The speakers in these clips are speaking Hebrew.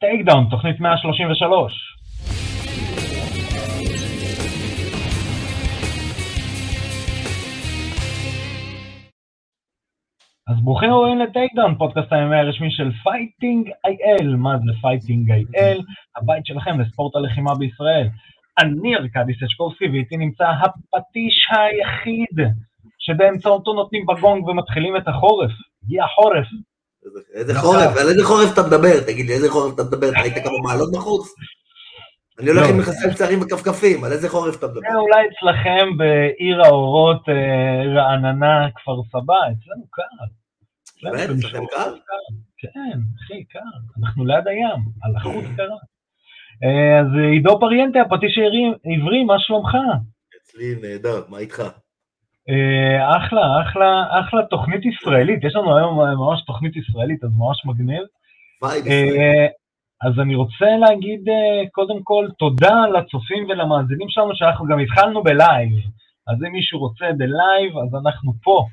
טייקדאון, תוכנית 133. אז ברוכים הבאים לטייקדאון, פודקאסט הימי הרשמי של Fighting IL. מה זה Fighting IL? הבית שלכם לספורט הלחימה בישראל. אני ארקדי סצ'קובסקי ואיתי נמצא הפטיש היחיד שבאמצעותו נותנים בגונג ומתחילים את החורף. הגיע החורף. איזה חורף? על איזה חורף אתה מדבר? תגיד לי, איזה חורף אתה מדבר? אתה היית כמה מעלות בחוץ? אני הולך עם מכסים קצרים וכפכפים, על איזה חורף אתה מדבר? אולי אצלכם בעיר האורות רעננה, כפר סבא, אצלנו קר. באמת? אצלכם קר? כן, אחי, קר. אנחנו ליד הים, על החוץ קרה. אז עידו פריאנטה, הפטיש העברי, מה שלומך? אצלי נהדר, מה איתך? אחלה, אחלה, אחלה תוכנית ישראלית, יש לנו היום ממש תוכנית ישראלית, אז ממש מגניב. אז אני רוצה להגיד קודם כל תודה לצופים ולמאזינים שלנו, שאנחנו גם התחלנו בלייב. אז אם מישהו רוצה ב live, אז אנחנו פה.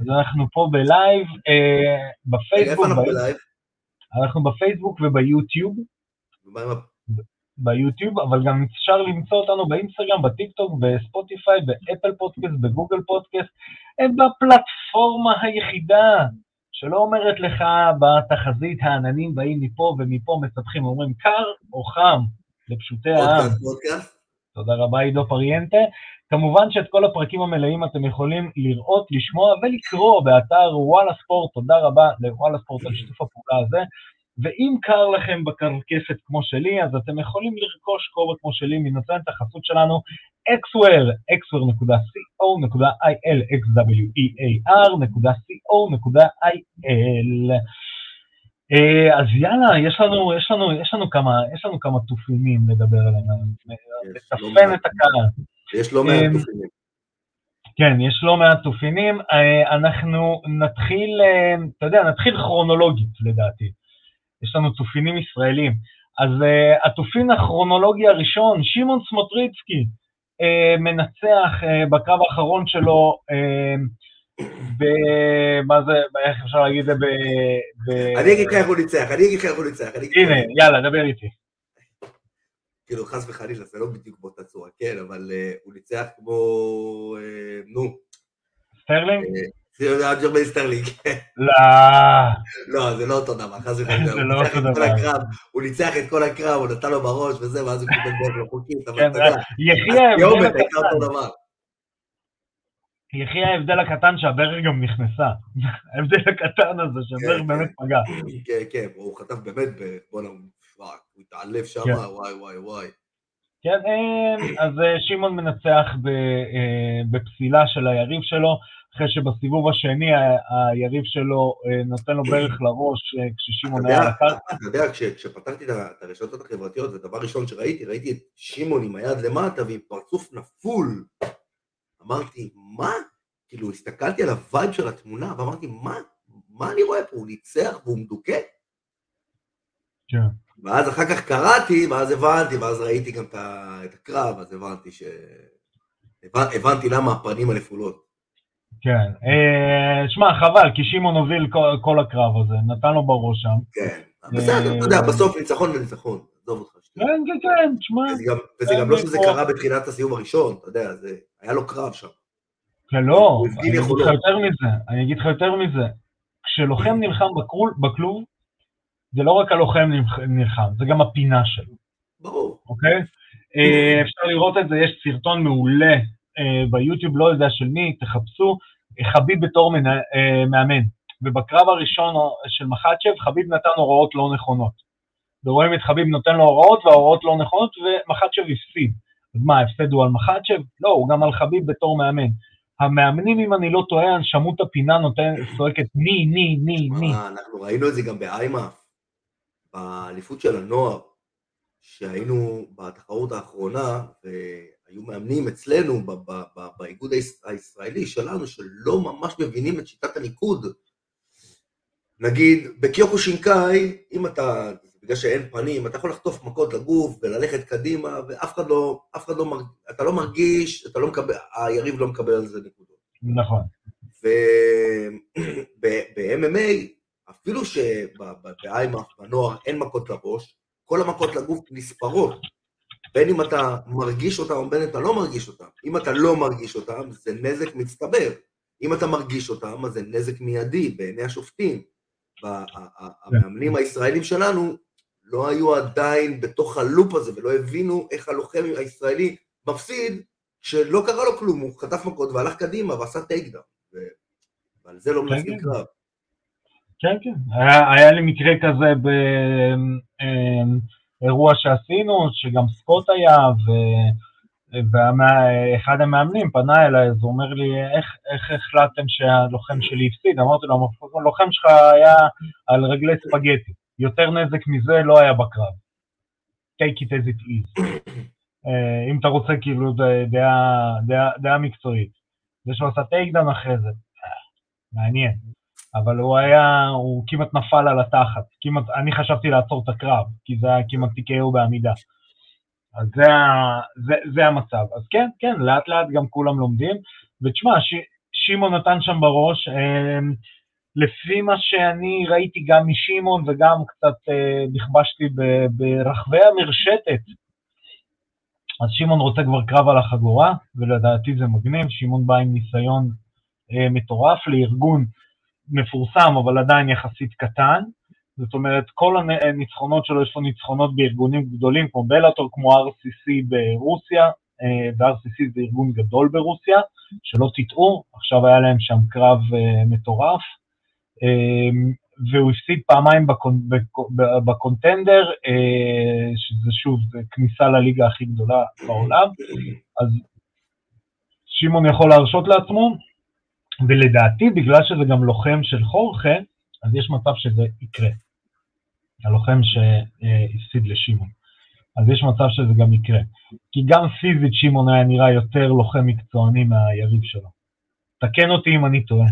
אז אנחנו פה בלייב, בפייסבוק. איפה אנחנו בלייב? אנחנו בפייסבוק וביוטיוב. ביוטיוב, אבל גם אפשר למצוא אותנו באינסטגרם, בטיק טוק, בספוטיפיי, באפל פודקאסט, בגוגל פודקאסט, בפלטפורמה היחידה שלא אומרת לך בתחזית העננים באים מפה ומפה מספחים, אומרים קר או חם, לפשוטי העם. תודה רבה עידו פריאנטה. כמובן שאת כל הפרקים המלאים אתם יכולים לראות, לשמוע ולקרוא באתר וואלה ספורט, תודה רבה לוואלה ספורט על שיתוף הפעולה הזה. ואם קר לכם בקרקפת כמו שלי, אז אתם יכולים לרכוש כובע כמו שלי מנותנת החסות שלנו, xware, xware.co.il, xwear.co.il. אז יאללה, יש לנו, יש לנו, יש לנו כמה, יש לנו כמה תופינים לדבר עליהם, לטפן את הקהל. יש לא מעט תופינים. כן, יש לא מעט תופינים. אנחנו נתחיל, אתה יודע, נתחיל כרונולוגית לדעתי. יש לנו תופינים ישראלים. אז uh, התופין הכרונולוגי הראשון, שמעון סמוטריצקי, uh, מנצח uh, בקרב האחרון שלו, uh, ב... מה זה, איך אפשר להגיד את זה? ב... ב... אני אגיד לך איך הוא ניצח, אני אגיד לך איך הוא ניצח. הנה, יאללה, דבר איתי. כאילו, חס וחלילה, זה לא בדיוק באותה צורה, כן, אבל uh, הוא ניצח כמו, uh, נו. סטרלינג? אלג'מיין סטרלינג. לא. לא, זה לא אותו דבר, חס וחלילה. זה לא אותו דבר. הוא ניצח את כל הקרב, הוא נתן לו בראש וזה, ואז הוא קיבל דרך לא חוקית, אבל כן, אתה יודע, הייתה אותו דבר. יחי ההבדל הקטן שהברך גם נכנסה. ההבדל הקטן הזה שהברך באמת פגע. כן, כן, הוא חטף באמת, בואנה, הוא התעלף שם, וואי, וואי, וואי. כן, אז שמעון מנצח בפסילה של היריב שלו. אחרי שבסיבוב השני היריב שלו נותן לו ברך לראש כששמעון היה על הקרקע. אתה יודע, כשפתחתי את הרשתות החברתיות, הדבר ראשון שראיתי, ראיתי את שמעון עם היד למטה ועם פרצוף נפול. אמרתי, מה? כאילו, הסתכלתי על ה vibe של התמונה ואמרתי, מה? מה אני רואה פה? הוא ניצח והוא מדוכא? כן. ואז אחר כך קראתי, ואז הבנתי, ואז ראיתי גם את הקרב, אז הבנתי ש... הבנתי למה הפנים הנפולות. כן, שמע, חבל, כי שמעון הוביל כל הקרב הזה, נתן לו בראש שם. כן, בסדר, אתה יודע, בסוף ניצחון וניצחון, עזוב אותך. כן, כן, כן, תשמע. וזה גם לא שזה קרה בתחילת הסיבוב הראשון, אתה יודע, היה לו קרב שם. כן, לא, אני אגיד לך יותר מזה, אני אגיד לך יותר מזה. כשלוחם נלחם בכלוב, זה לא רק הלוחם נלחם, זה גם הפינה שלו. ברור. אוקיי? אפשר לראות את זה, יש סרטון מעולה ביוטיוב, לא יודע של מי, תחפשו, חביב בתור מאמן. ובקרב הראשון של מחצ'ב, חביב נתן הוראות לא נכונות. ורואים את חביב נותן לו הוראות, וההוראות לא נכונות, ומחצ'ב הפסיד. אז מה, ההפסד הוא על מחצ'ב? לא, הוא גם על חביב בתור מאמן. המאמנים, אם אני לא טועה, הנשמות הפינה נותן, צועקת ני, ני, ני, ני. אנחנו ראינו את זה גם באיימה, באליפות של הנוער, שהיינו בתחרות האחרונה, היו מאמנים אצלנו באיגוד הישראלי שלנו, שלא ממש מבינים את שיטת הניקוד. נגיד, בקיוקו שינקאי, אם אתה, בגלל שאין פנים, אתה יכול לחטוף מכות לגוף וללכת קדימה, ואף אחד לא, אף אחד לא אתה לא מרגיש, אתה לא מקבל, היריב לא מקבל על זה נקודות. נכון. וב-MMA, אפילו שב-IMMAF, בנוער, אין מכות לראש, כל המכות לגוף נספרות. בין אם אתה מרגיש אותם ובין אם אתה לא מרגיש אותם. אם אתה לא מרגיש אותם, זה נזק מצטבר. אם אתה מרגיש אותם, אז זה נזק מיידי בעיני השופטים. המאמנים הישראלים שלנו לא היו עדיין בתוך ה loop הזה ולא הבינו איך הלוחם הישראלי מפסיד, שלא קרה לו כלום, הוא חטף מכות והלך קדימה ועשה takedown. ועל זה לא כן, מנצחים כן. קרב. כן, כן. היה, היה לי מקרה כזה באירוע שעשינו, שגם סקוט היה, ו... ואחד המאמנים פנה אליי, אז הוא אומר לי, איך, איך החלטתם שהלוחם שלי הפסיד? אמרתי לו, הלוחם שלך היה על רגלי ספגטי, יותר נזק מזה לא היה בקרב. take it as it is. אה, אם אתה רוצה כאילו דעה, דעה, דעה מקצועית. זה שהוא עשה takedown אחרי זה, מעניין. אבל הוא היה, הוא כמעט נפל על התחת. כמעט, אני חשבתי לעצור את הקרב, כי זה היה כמעט TKO בעמידה. אז זה, זה, זה המצב. אז כן, כן, לאט לאט גם כולם לומדים. ותשמע, שמעון נתן שם בראש, אה, לפי מה שאני ראיתי גם משמעון וגם קצת אה, נכבשתי ברחבי המרשתת, אז שמעון רוצה כבר קרב על החגורה, ולדעתי זה מגניב, שמעון בא עם ניסיון אה, מטורף לארגון מפורסם, אבל עדיין יחסית קטן. זאת אומרת, כל הניצחונות שלו, יש לו ניצחונות בארגונים גדולים כמו בלאטור, כמו RCC ברוסיה, אה, ו-RCC זה ארגון גדול ברוסיה, שלא תטעו, עכשיו היה להם שם קרב אה, מטורף, אה, והוא הפסיד פעמיים בקונ... בקונטנדר, שזה שוב, זה כניסה לליגה הכי גדולה בעולם, אז שמעון יכול להרשות לעצמו, ולדעתי, בגלל שזה גם לוחם של חורכה, אז יש מצב שזה יקרה. הלוחם שהפסיד לשמעון. אז יש מצב שזה גם יקרה. כי גם פיזית שמעון היה נראה יותר לוחם מקצועני מהיריב שלו. תקן אותי אם אני טועה.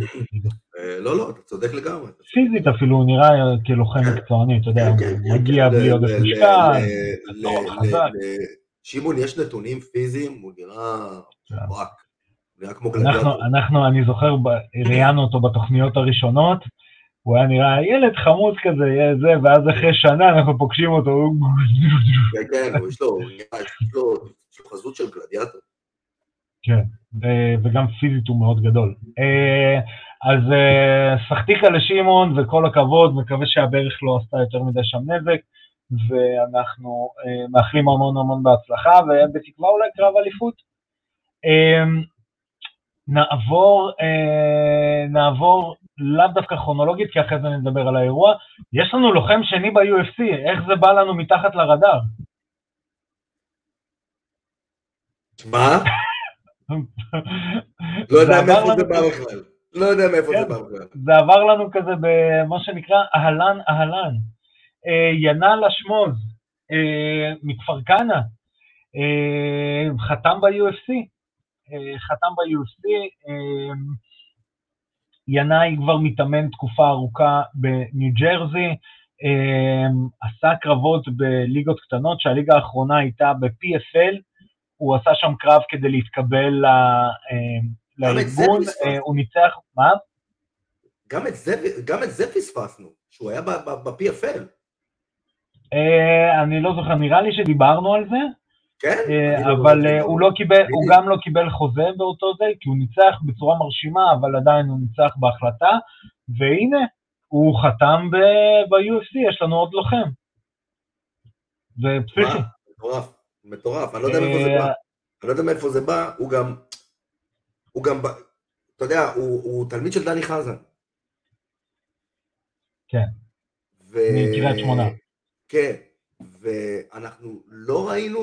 אה, לא, לא, אתה צודק לגמרי. פיזית אפילו הוא נראה כלוחם מקצועני, אתה יודע, כן, הוא כן, מגיע כן, בלי עודף משקל, חזק. שמעון, יש נתונים פיזיים, הוא נראה וואק. נראה כמו גלדיאטור. אנחנו, אני זוכר, ראיינו אותו בתוכניות הראשונות, הוא היה נראה ילד חמוד כזה, זה, ואז אחרי שנה אנחנו פוגשים אותו. כן, כן, יש לו חזות של גלדיאטור. כן, וגם פיזית הוא מאוד גדול. אה, אז אה, סחטיקה לשמעון, וכל הכבוד, מקווה שהברך לא עשתה יותר מדי שם נזק, ואנחנו אה, מאחלים המון המון בהצלחה, ובתקווה אולי קרב אליפות. נעבור, נעבור לאו דווקא כרונולוגית, כי אחרי זה נדבר על האירוע. יש לנו לוחם שני ב-UFC, איך זה בא לנו מתחת לרדאר? מה? לא יודע מאיפה זה בא בכלל. לא יודע מאיפה זה כן, בא בכלל. זה עבר לנו כזה במה שנקרא אהלן אהלן. אה, ינאל אשמוז, אה, מכפר כנא, אה, חתם ב-UFC. חתם ב-UFC, ינאי כבר מתאמן תקופה ארוכה בניו ג'רזי, אמ, עשה קרבות בליגות קטנות, שהליגה האחרונה הייתה ב-PFL, הוא עשה שם קרב כדי להתקבל לארגון, אה, הוא ניצח, מה? גם את זה, גם את זה פספסנו, שהוא היה ב-PFL. אה, אני לא זוכר, נראה לי שדיברנו על זה. כן? אה, אבל אה, הוא לא קיבל, הוא גם לא קיבל חוזה באותו זה, כי הוא ניצח בצורה מרשימה, אבל עדיין הוא ניצח בהחלטה, והנה, הוא חתם ב-UFC, יש לנו עוד לוחם. זה פסיכי. מטורף, מטורף, אני לא יודע מאיפה זה בא. אני לא יודע מאיפה זה בא, הוא גם, הוא גם, אתה יודע, הוא, תלמיד של דני חזן. כן, ו... מקריית שמונה. כן, ואנחנו לא ראינו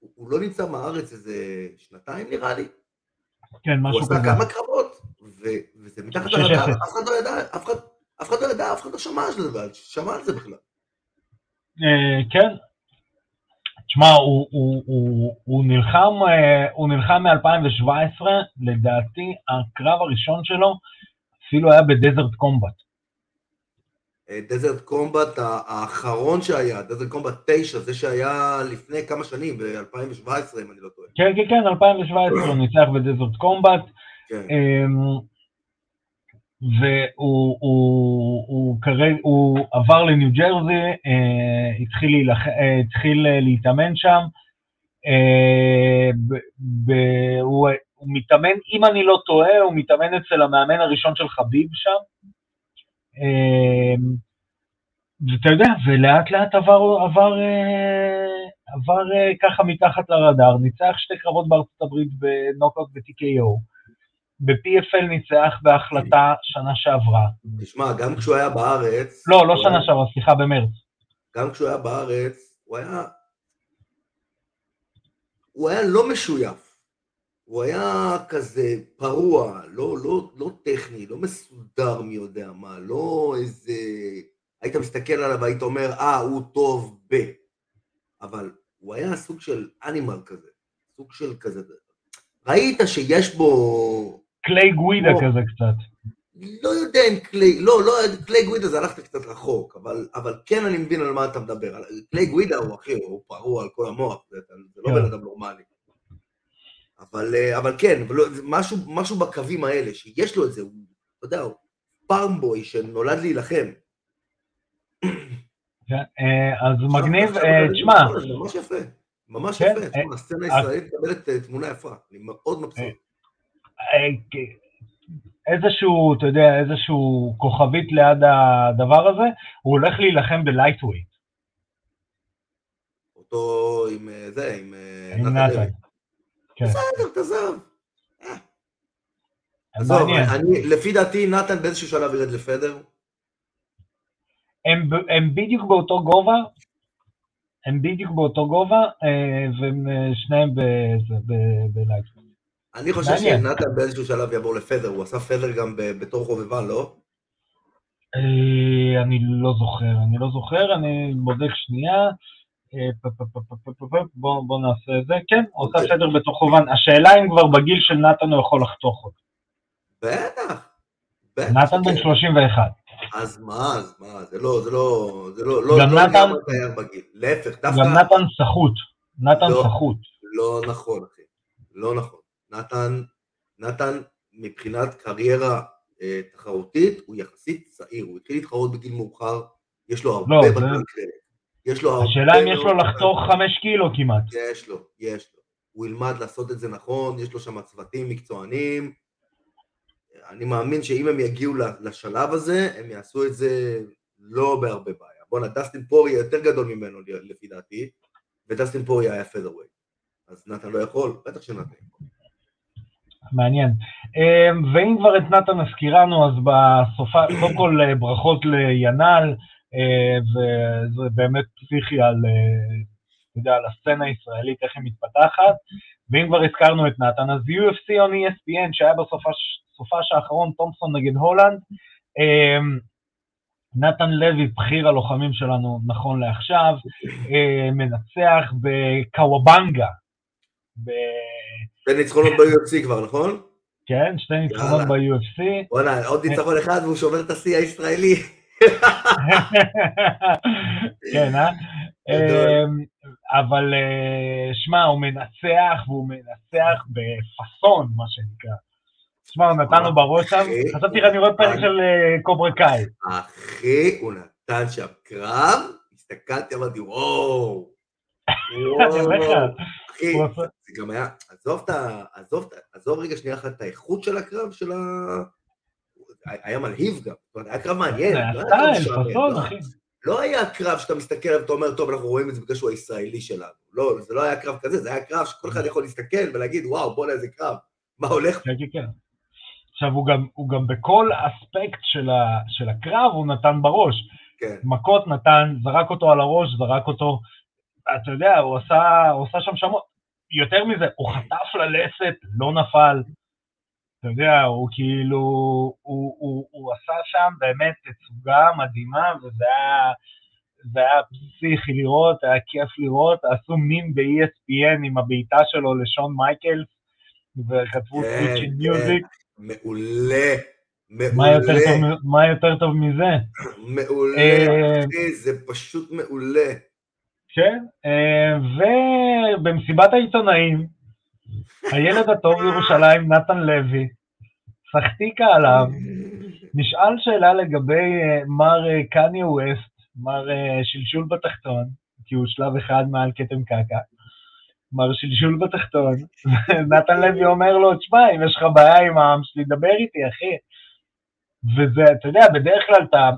הוא לא נמצא בארץ איזה שנתיים נראה לי. כן, משהו כזה. הוא עשה כמה קרבות, וזה מתחת לרדאר, אף אחד לא ידע, אף אחד לא ידע, אף אחד לא שמע על זה, שמע על זה בכלל. אה, כן. תשמע, הוא נלחם, אה, הוא נלחם מ-2017, לדעתי הקרב הראשון שלו אפילו היה ב Desert Combat. Desert Combat האחרון שהיה, Desert Combat 9, זה שהיה לפני כמה שנים, ב-2017 אם אני לא טועה. כן, כן, כן, 2017 הוא ניצח בדזרט קומבט. כן. אמ, והוא הוא, הוא, הוא, הוא עבר לניו ג'רזי, אה, התחיל, להילח, אה, התחיל להתאמן שם. אה, ב, ב, הוא, הוא מתאמן, אם אני לא טועה, הוא מתאמן אצל המאמן הראשון של חביב שם. אה, ואתה יודע, ולאט לאט עבר, עבר, אה, עבר אה, ככה מתחת לרדאר, ניצח שתי קרבות בארצות הברית בנוקאוט ב-TKO. ב-PFL ניצח בהחלטה שנה שעברה. תשמע, גם כשהוא היה בארץ... לא, לא שנה שעברה, סליחה, במרץ. גם כשהוא היה בארץ, הוא היה... הוא היה לא משויף. הוא היה כזה פרוע, לא, לא, לא טכני, לא מסודר מי יודע מה, לא איזה... היית מסתכל עליו והיית אומר, אה, הוא טוב ב... אבל הוא היה סוג של אנימל כזה, סוג של כזה... ראית שיש בו... קליי גווידה או... כזה קצת. לא יודע אם קליי, לא, לא, קליי גווידה זה הלכת קצת רחוק, אבל, אבל כן אני מבין על מה אתה מדבר. קליי גווידה הוא אחי, הוא פרוע על כל המוח, זה, זה לא כן. בן אדם נורמלי. אבל, אה, אבל כן, אבל לא, משהו, משהו בקווים האלה, שיש לו את זה, הוא, אתה יודע, הוא פארמבוי שנולד להילחם. כן, אה, אז מגניב, אה, תשמע. ממש יפה, ממש כן, יפה, תשמע, הסצנה הישראלית מקבלת תמונה יפה, אני מאוד מבסוט. איזשהו, אתה יודע, איזשהו כוכבית ליד הדבר הזה, הוא הולך להילחם בלייטווייט. אותו עם זה, עם נתן. כן. בסדר, תעזוב. אה. עזוב, אני, לפי דעתי נתן באיזשהו שלב ירד לפדר. הם, הם בדיוק באותו גובה, הם בדיוק באותו גובה, אה, והם אה, שניהם בלייב. אני חושב שנתן באיזשהו שלב יעבור לפדר, הוא עשה פדר גם בתור חובבן, לא? אני לא זוכר, אני לא זוכר, אני בודק שנייה. בוא, בוא נעשה את זה, כן, עושה אוקיי. סדר בתוך חובן. השאלה אם כבר בגיל של נתן הוא יכול לחתוך אותו. בטח. נתן בן 31. אז מה, אז מה, זה לא, זה לא, זה לא, לא, גם לא נתן, להפך, דווקא... גם נתן סחוט, נתן לא, סחוט. לא נכון, אחי, לא נכון. נתן, נתן מבחינת קריירה אה, תחרותית, הוא יחסית צעיר, הוא התחיל להתחרות בגיל מאוחר, יש לו הרבה לא, בטנק יש לו. השאלה אם יש לו לחתוך חמש קילו כמעט. יש לו, יש לו. הוא ילמד לעשות את זה נכון, יש לו שם צוותים מקצוענים. אני מאמין שאם הם יגיעו לשלב הזה, הם יעשו את זה לא בהרבה בעיה. בואנה, דסטין פורי יותר גדול ממנו לפי דעתי, ודסטין פורי היה פדרווי. אז נתן לא יכול? בטח שנתן יכול. מעניין. אמ, ואם כבר את נתן הזכירנו, אז בסופה, קודם כל ברכות לינל, אה, וזה באמת פסיכי על, אה, אתה יודע, על הסצנה הישראלית, איך היא מתפתחת. ואם כבר הזכרנו את נתן, אז UFC on ESPN, שהיה בסופש האחרון, תומפסון נגד הולנד, אה, נתן לוי, בכיר הלוחמים שלנו נכון לעכשיו, מנצח בקוואבנגה. שתי ניצחונות ב-UFC כבר, נכון? כן, שתי ניצחונות ב-UFC. וואלה, עוד ניצחון אחד והוא שובר את השיא הישראלי. כן, אה? אמ, אבל אה, שמע, הוא מנצח, והוא מנצח בפאסון, מה שנקרא. שמע, הוא נתן לו בראש שם, חשבתי אני רואה פרק של אה, קוברה קאי. אחי, הוא נתן שם קרב, הסתכלתי, אמרתי, וואו. וואו. אחי, זה גם היה. עזוב רגע שנייה אחת את האיכות של הקרב, של ה... היה מלהיב גם, היה קרב מעניין. לא היה קרב שאתה מסתכל עליו ואתה אומר, טוב, אנחנו רואים את זה בגלל שהוא הישראלי שלנו. לא, זה לא היה קרב כזה, זה היה קרב שכל אחד יכול להסתכל ולהגיד, וואו, בוא'נה איזה קרב, מה הולך כן, כן, כן. עכשיו, הוא גם, הוא גם בכל אספקט של, ה, של הקרב, הוא נתן בראש. כן. מכות נתן, זרק אותו על הראש, זרק אותו, אתה יודע, הוא עשה, הוא עשה שם שמות. יותר מזה, הוא חטף ללסת, לא נפל. אתה יודע, הוא כאילו, הוא, הוא, הוא עשה שם באמת תצוגה מדהימה, וזה היה, זה היה פסיכי לראות, היה כיף לראות, עשו מין ב-ESPN עם הבעיטה שלו לשון מייקלס, וכתבו סוויצ'ין כן, מיוזיק. מעולה. מעולה. מה יותר טוב, מה יותר טוב מזה? מעולה, אה, אחי, זה פשוט מעולה. כן, אה, ובמסיבת העיתונאים, הילד הטוב בירושלים, נתן לוי, סחטיקה עליו, נשאל שאלה לגבי אה, מר אה, קניה ווסט, מר אה, שלשול בתחתון, כי הוא שלב אחד מעל כתם קקה. מר שלשול בתחתון, נתן לוי אומר לו, תשמע, אם יש לך בעיה עם העם שלי, דבר איתי, אחי. וזה, אתה יודע, בדרך כלל אתה,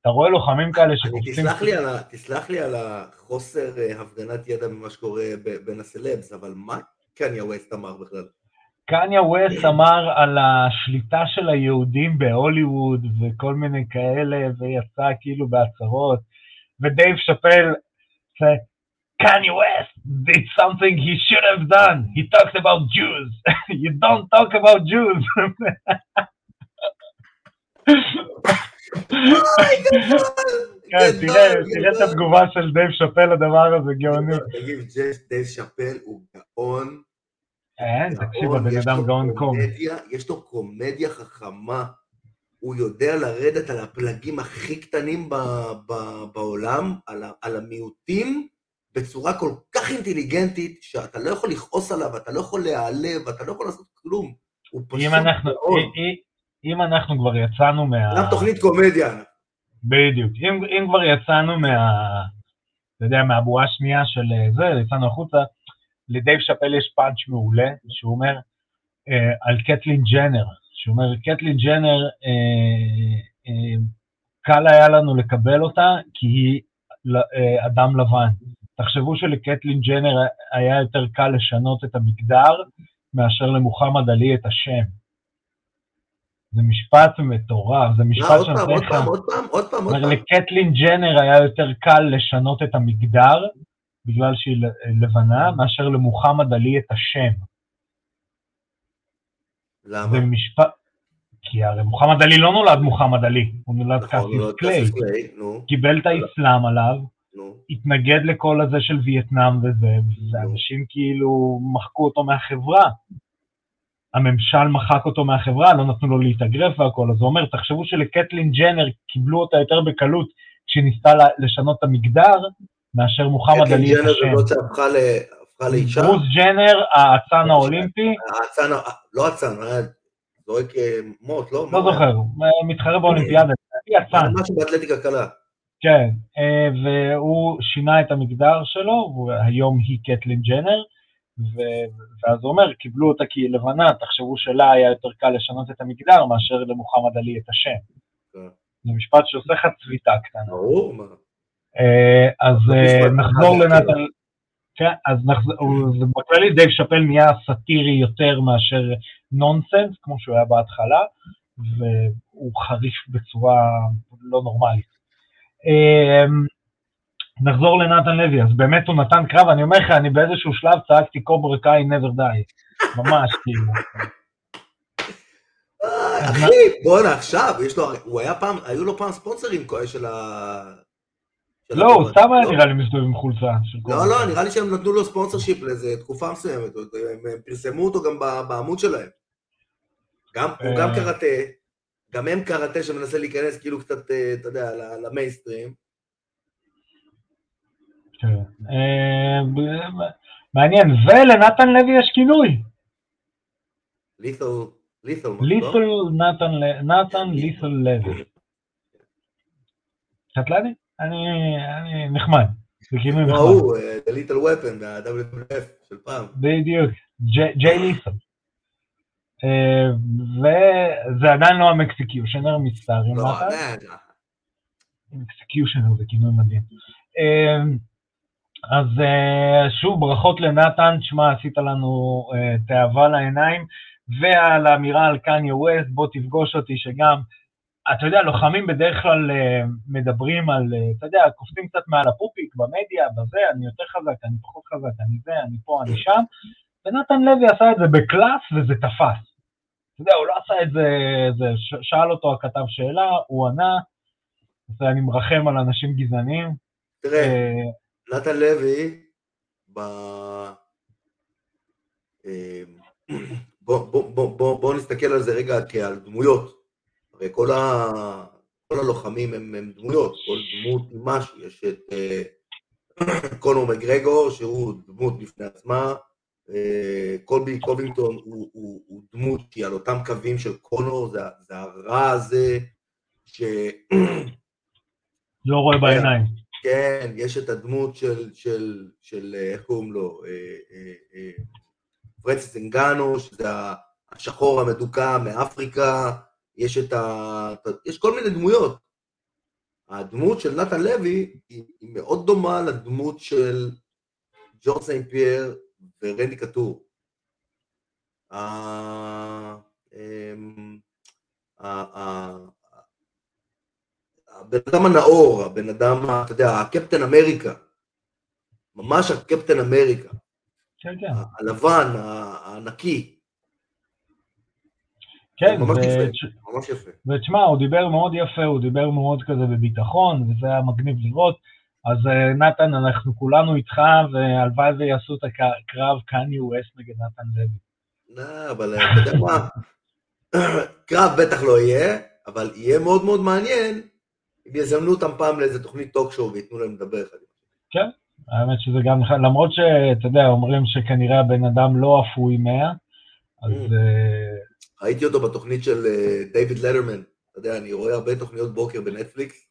אתה רואה לוחמים כאלה שקופצים... תסלח לי, על ה, תסלח לי על החוסר הפגנת ידע ממה שקורה בין הסלבס, אבל מה קניה ווסט אמר בכלל? קניה ווסט אמר על השליטה של היהודים בהוליווד וכל מיני כאלה, ויצא כאילו בהצהרות, ודייב שאפל, קניה ווסט did something he shouldn't have done, he talked about Jews, you don't talk about Jews. כן, תראה את התגובה של דייב שאפל לדבר הזה, גאוני. תגיד, דייב שאפל הוא גאון אין, תקשיב, הבן אדם גאון קומי. יש לו קומדיה חכמה, הוא יודע לרדת על הפלגים הכי קטנים בעולם, על המיעוטים, בצורה כל כך אינטליגנטית, שאתה לא יכול לכעוס עליו, אתה לא יכול להיעלב, אתה לא יכול לעשות כלום. הוא פשוט. אם אנחנו כבר יצאנו מה... גם תוכנית קומדיה. בדיוק. אם, אם כבר יצאנו מה... אתה יודע, מהבועה השנייה של זה, יצאנו החוצה, לדייב שאפל יש פאנץ' מעולה, שהוא אומר אה, על קטלין ג'נר, שהוא אומר, קטלין ג'נר, אה, אה, קל היה לנו לקבל אותה כי היא אה, אדם לבן. תחשבו שלקטלין ג'נר היה יותר קל לשנות את המגדר מאשר למוחמד עלי את השם. זה משפט מטורף, זה משפט שנותן לך... עוד פעם, עוד פעם, עוד פעם. לקטלין ג'נר היה יותר קל לשנות את המגדר בגלל שהיא לבנה, מאשר למוחמד עלי את השם. למה? זה משפט... כי הרי מוחמד עלי לא נולד מוחמד עלי, הוא נולד נכון, קאסיס קליי. קיבל את האסלאם עליו, התנגד לכל הזה של וייטנאם וזה, ואנשים כאילו מחקו אותו מהחברה. הממשל מחק אותו מהחברה, לא נתנו לו להתאגרף והכל, אז הוא אומר, תחשבו שלקטלין ג'נר קיבלו אותה יותר בקלות כשהיא ניסתה לשנות את המגדר, מאשר מוחמד עלי את השם. ג'נר זאת שהפכה לאישה? ברוס ג'נר, האצן האולימפי. האצן, לא אצן, היה זורק אה, מוט, לא? לא זוכר, מתחרה באולימפיאדה, אצן. משהו באתלטיקה קלה. כן, אה, והוא שינה את המגדר שלו, והיום היא קטלין ג'נר, ואז הוא אומר, קיבלו אותה כי היא לבנה, תחשבו שלה היה יותר קל לשנות את המגדר מאשר למוחמד עלי את השם. כן. זה משפט שעושה לך צביטה קטנה. ברור, מה. אה, אז אה, נחזור לנתן, כן, אז בכללי דייב שאפל נהיה סאטירי יותר מאשר נונסנס, כמו שהוא היה בהתחלה, והוא חריף בצורה לא נורמלית. אה, נחזור לנתן לוי, אז באמת הוא נתן קרב, אני אומר לך, אני באיזשהו שלב צעקתי קוברה קאי never die, ממש כאילו. אחי, בואנה עכשיו, יש לו, הוא היה פעם, היו לו פעם ספונסרים של ה... לא, הוא סתם היה נראה לי מסתובב עם חולצה. לא, לא, נראה לי שהם נתנו לו ספונסר לאיזה תקופה מסוימת, הם פרסמו אותו גם בעמוד שלהם. הוא גם אה. קראטה, גם הם קראטה שמנסה להיכנס כאילו קצת, אה, אתה יודע, למיינסטרים. אה, מעניין, ולנתן לוי יש כינוי. לית'ל, לית'ל, לית'ל נתן לית'ל לוי. קטלני? אני, אני נחמד. זה כינוי נחמד. הוא, The Little Weapon מה-WWF של פעם. בדיוק, ג'יי ליסון. אה, וזה עדיין לא המקסקיושנר, מצטערים לא, עדיין. מקסקיושנר זה כינוי מדהים. אה, אז אה, שוב, ברכות לנתן, שמע, עשית לנו תאווה לעיניים, ועל האמירה על קניה ווסט, בוא תפגוש אותי, שגם אתה יודע, לוחמים בדרך כלל אה, מדברים על, אה, אתה יודע, קופצים קצת מעל הפופיק, במדיה, בזה, אני יותר חזק, אני פחות חזק, אני זה, אני פה, אני שם, ונתן לוי עשה את זה בקלאס וזה תפס. אתה יודע, הוא לא עשה את זה, זה שאל אותו הכתב שאלה, הוא ענה, ואני מרחם על אנשים גזעניים. תראה, אה, נתן לוי, ב... בוא, בוא, בוא, בוא, בוא נסתכל על זה רגע כעל דמויות. הרי כל, ה... כל הלוחמים הם, דמויות, כל דמות היא משהו, יש את uh, קונור מגרגור, שהוא דמות בפני עצמה, אה, קולבי קובינגטון הוא, דמות שהיא על אותם קווים של קונור, זה הרע הזה, ש... לא רואה בעיניים. כן, יש את הדמות של, של, של איך קוראים לו, פרנסיס אנגנו, שזה השחור המדוכא מאפריקה, יש את ה... יש כל מיני דמויות. הדמות של נתן לוי היא, היא מאוד דומה לדמות של ג'ורג' סיין פייר ורנדי קטור. הבן אדם הנאור, הבן אדם, אתה יודע, הקפטן אמריקה, ממש הקפטן אמריקה. כן, כן. הלבן, הענקי. כן, ממש ו... יפה, ממש יפה. ותשמע, הוא דיבר מאוד יפה, הוא דיבר מאוד כזה בביטחון, וזה היה מגניב לראות. אז אה, נתן, אנחנו כולנו איתך, והלוואי ויעשו את הקרב קניה ווסט נגד נתן לוי. לא, אבל אה, אתה יודע מה? קרב בטח לא יהיה, אבל יהיה מאוד מאוד מעניין אם יזמנו אותם פעם לאיזה תוכנית טוק-שואו וייתנו להם לדבר אחד. כן, האמת שזה גם, למרות שאתה יודע, אומרים שכנראה הבן אדם לא אפוי מאה, אז... Mm. אה, ראיתי אותו בתוכנית של דיוויד לטרמן, אתה יודע, אני רואה הרבה תוכניות בוקר בנטפליקס,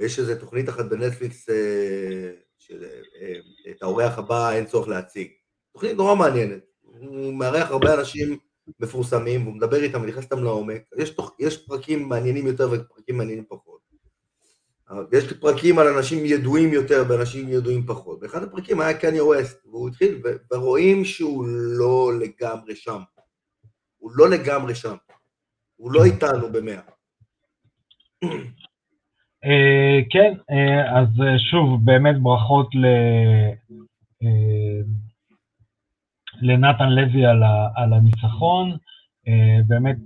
ויש איזו תוכנית אחת בנטפליקס שאת האורח הבא אין צורך להציג. תוכנית נורא מעניינת, הוא מארח הרבה אנשים מפורסמים, והוא מדבר איתם ונכנס איתם לעומק. יש, תוך, יש פרקים מעניינים יותר ופרקים מעניינים פחות. יש פרקים על אנשים ידועים יותר ואנשים ידועים פחות. ואחד הפרקים היה קניה ווסט, והוא התחיל, ורואים שהוא לא לגמרי שם. הוא לא לגמרי שם. הוא לא איתנו במאה. Uh, כן, uh, אז uh, שוב, באמת ברכות ל... לנתן לוי על, הניצחון, באמת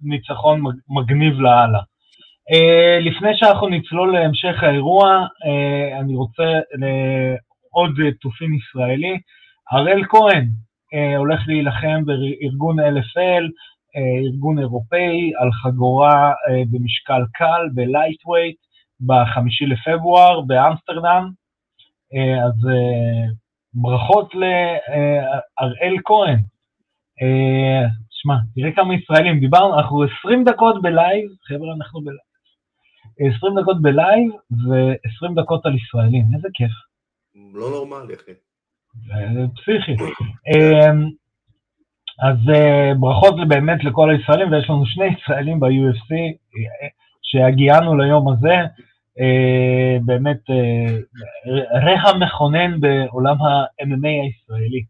ניצחון מגניב לאללה. Uh, לפני שאנחנו נצלול להמשך האירוע, uh, אני רוצה לעוד תופין ישראלי. הראל כהן הולך להילחם בארגון LFL, ארגון אירופאי, על חגורה במשקל קל, בלייטווייט, בחמישי לפברואר באמסטרדם. אז ברכות להראל כהן. אה, שמע, תראה כמה ישראלים, דיברנו, אנחנו 20 דקות בלייב, חבר'ה, אנחנו בלייב. 20 דקות בלייב ו-20 דקות על ישראלים, איזה כיף. לא נורמלי, אחי. זה פסיכי. אה, אז אה, ברכות באמת לכל הישראלים, ויש לנו שני ישראלים ב-UFC שהגענו ליום הזה. אה, באמת אה, רגע מכונן בעולם ה-MMA הישראלי.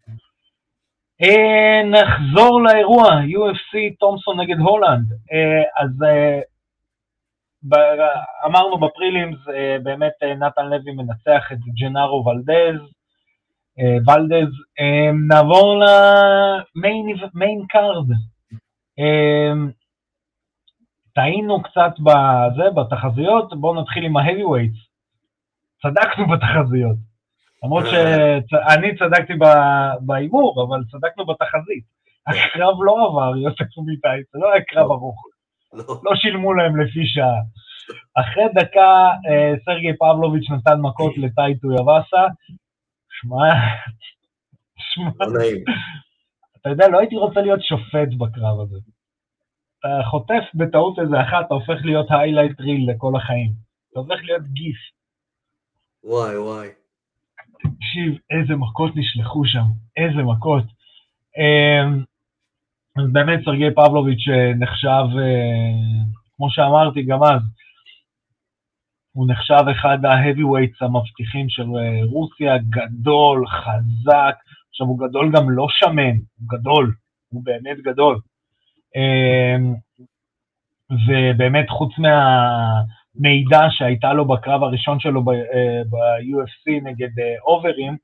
אה, נחזור לאירוע, UFC תומסון נגד הולנד. אז אמרנו ב prelims, באמת נתן לוי מנצח את ג'נארו ולדז. ולדז. נעבור ל main card. טעינו קצת בזה, בתחזיות, בואו נתחיל עם ה-heavyweights. צדקנו בתחזיות. למרות שאני צדקתי בהימור, אבל צדקנו בתחזית. הקרב לא עבר, יוסף ומיטאי, זה לא היה קרב ארוך. לא. לא שילמו להם לפי שעה. אחרי דקה אה, סרגי פבלוביץ' נתן מכות לטייטו יבאסה. שמע, שמע, לא אתה יודע, לא הייתי רוצה להיות שופט בקרב הזה. אתה חוטף בטעות איזה אחת, אתה הופך להיות היילייט ריל לכל החיים. אתה הופך להיות גיף. וואי וואי. תקשיב, איזה מכות נשלחו שם, איזה מכות. אמ, אז באמת סרגי פבלוביץ' אה, נחשב, אה, כמו שאמרתי גם אז, הוא נחשב אחד ה-heavyweights המבטיחים של אה, רוסיה, גדול, חזק, עכשיו הוא גדול גם לא שמן, הוא גדול, הוא באמת גדול. אמ, ובאמת חוץ מהמידע שהייתה לו בקרב הראשון שלו ב-UFC נגד אוברים,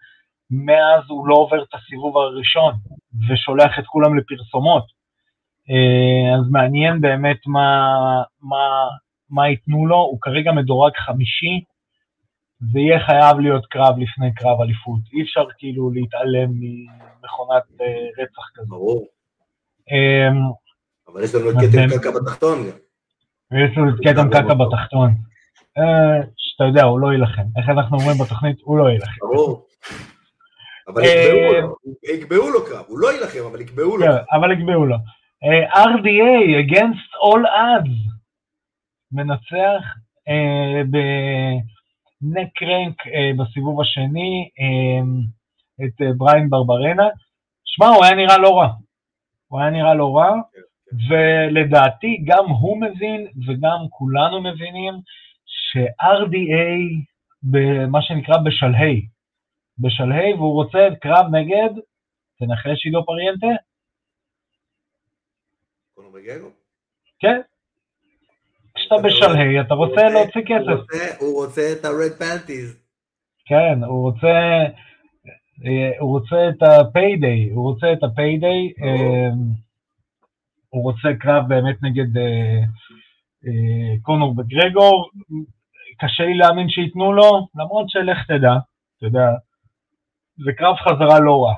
מאז הוא לא עובר את הסיבוב הראשון ושולח את כולם לפרסומות. אה, אז מעניין באמת מה, מה, מה ייתנו לו, הוא כרגע מדורג חמישי, ויהיה חייב להיות קרב לפני קרב אליפות. אי אפשר כאילו להתעלם ממכונת רצח כזו. ברור. אמ, אבל יש לנו את כתם קקע בתחתון גם. ויש לנו את כתם קקע בתחתון. אה, שאתה יודע, הוא לא יילחם. איך אנחנו אומרים בתוכנית? הוא לא יילחם. ברור. אבל אה, יקבעו לו, קרב, הוא לא יילחם, אבל יקבעו לו. כן, אבל יקבעו לו. אה, RDA, against all odds, מנצח אה, בנקרנק אה, בסיבוב השני את בריין ברברנה. שמע, הוא היה נראה לא רע. הוא היה נראה לא רע, ולדעתי גם הוא מבין וגם כולנו מבינים ש-RDA במה שנקרא בשלהי. בשלהי, והוא רוצה קרב נגד, תנחש עידו פריאנטה? קונור מגגו? כן. כשאתה בשלהי, אתה רוצה להוציא כסף. הוא רוצה את ה-red panties. כן, הוא רוצה, אה, הוא רוצה את ה-payday, הוא רוצה את ה-payday, אה, הוא רוצה קרב באמת נגד אה, קונור וגרגור, קשה לי להאמין שייתנו לו, למרות שלך תדע, אתה יודע, זה קרב חזרה לא רע.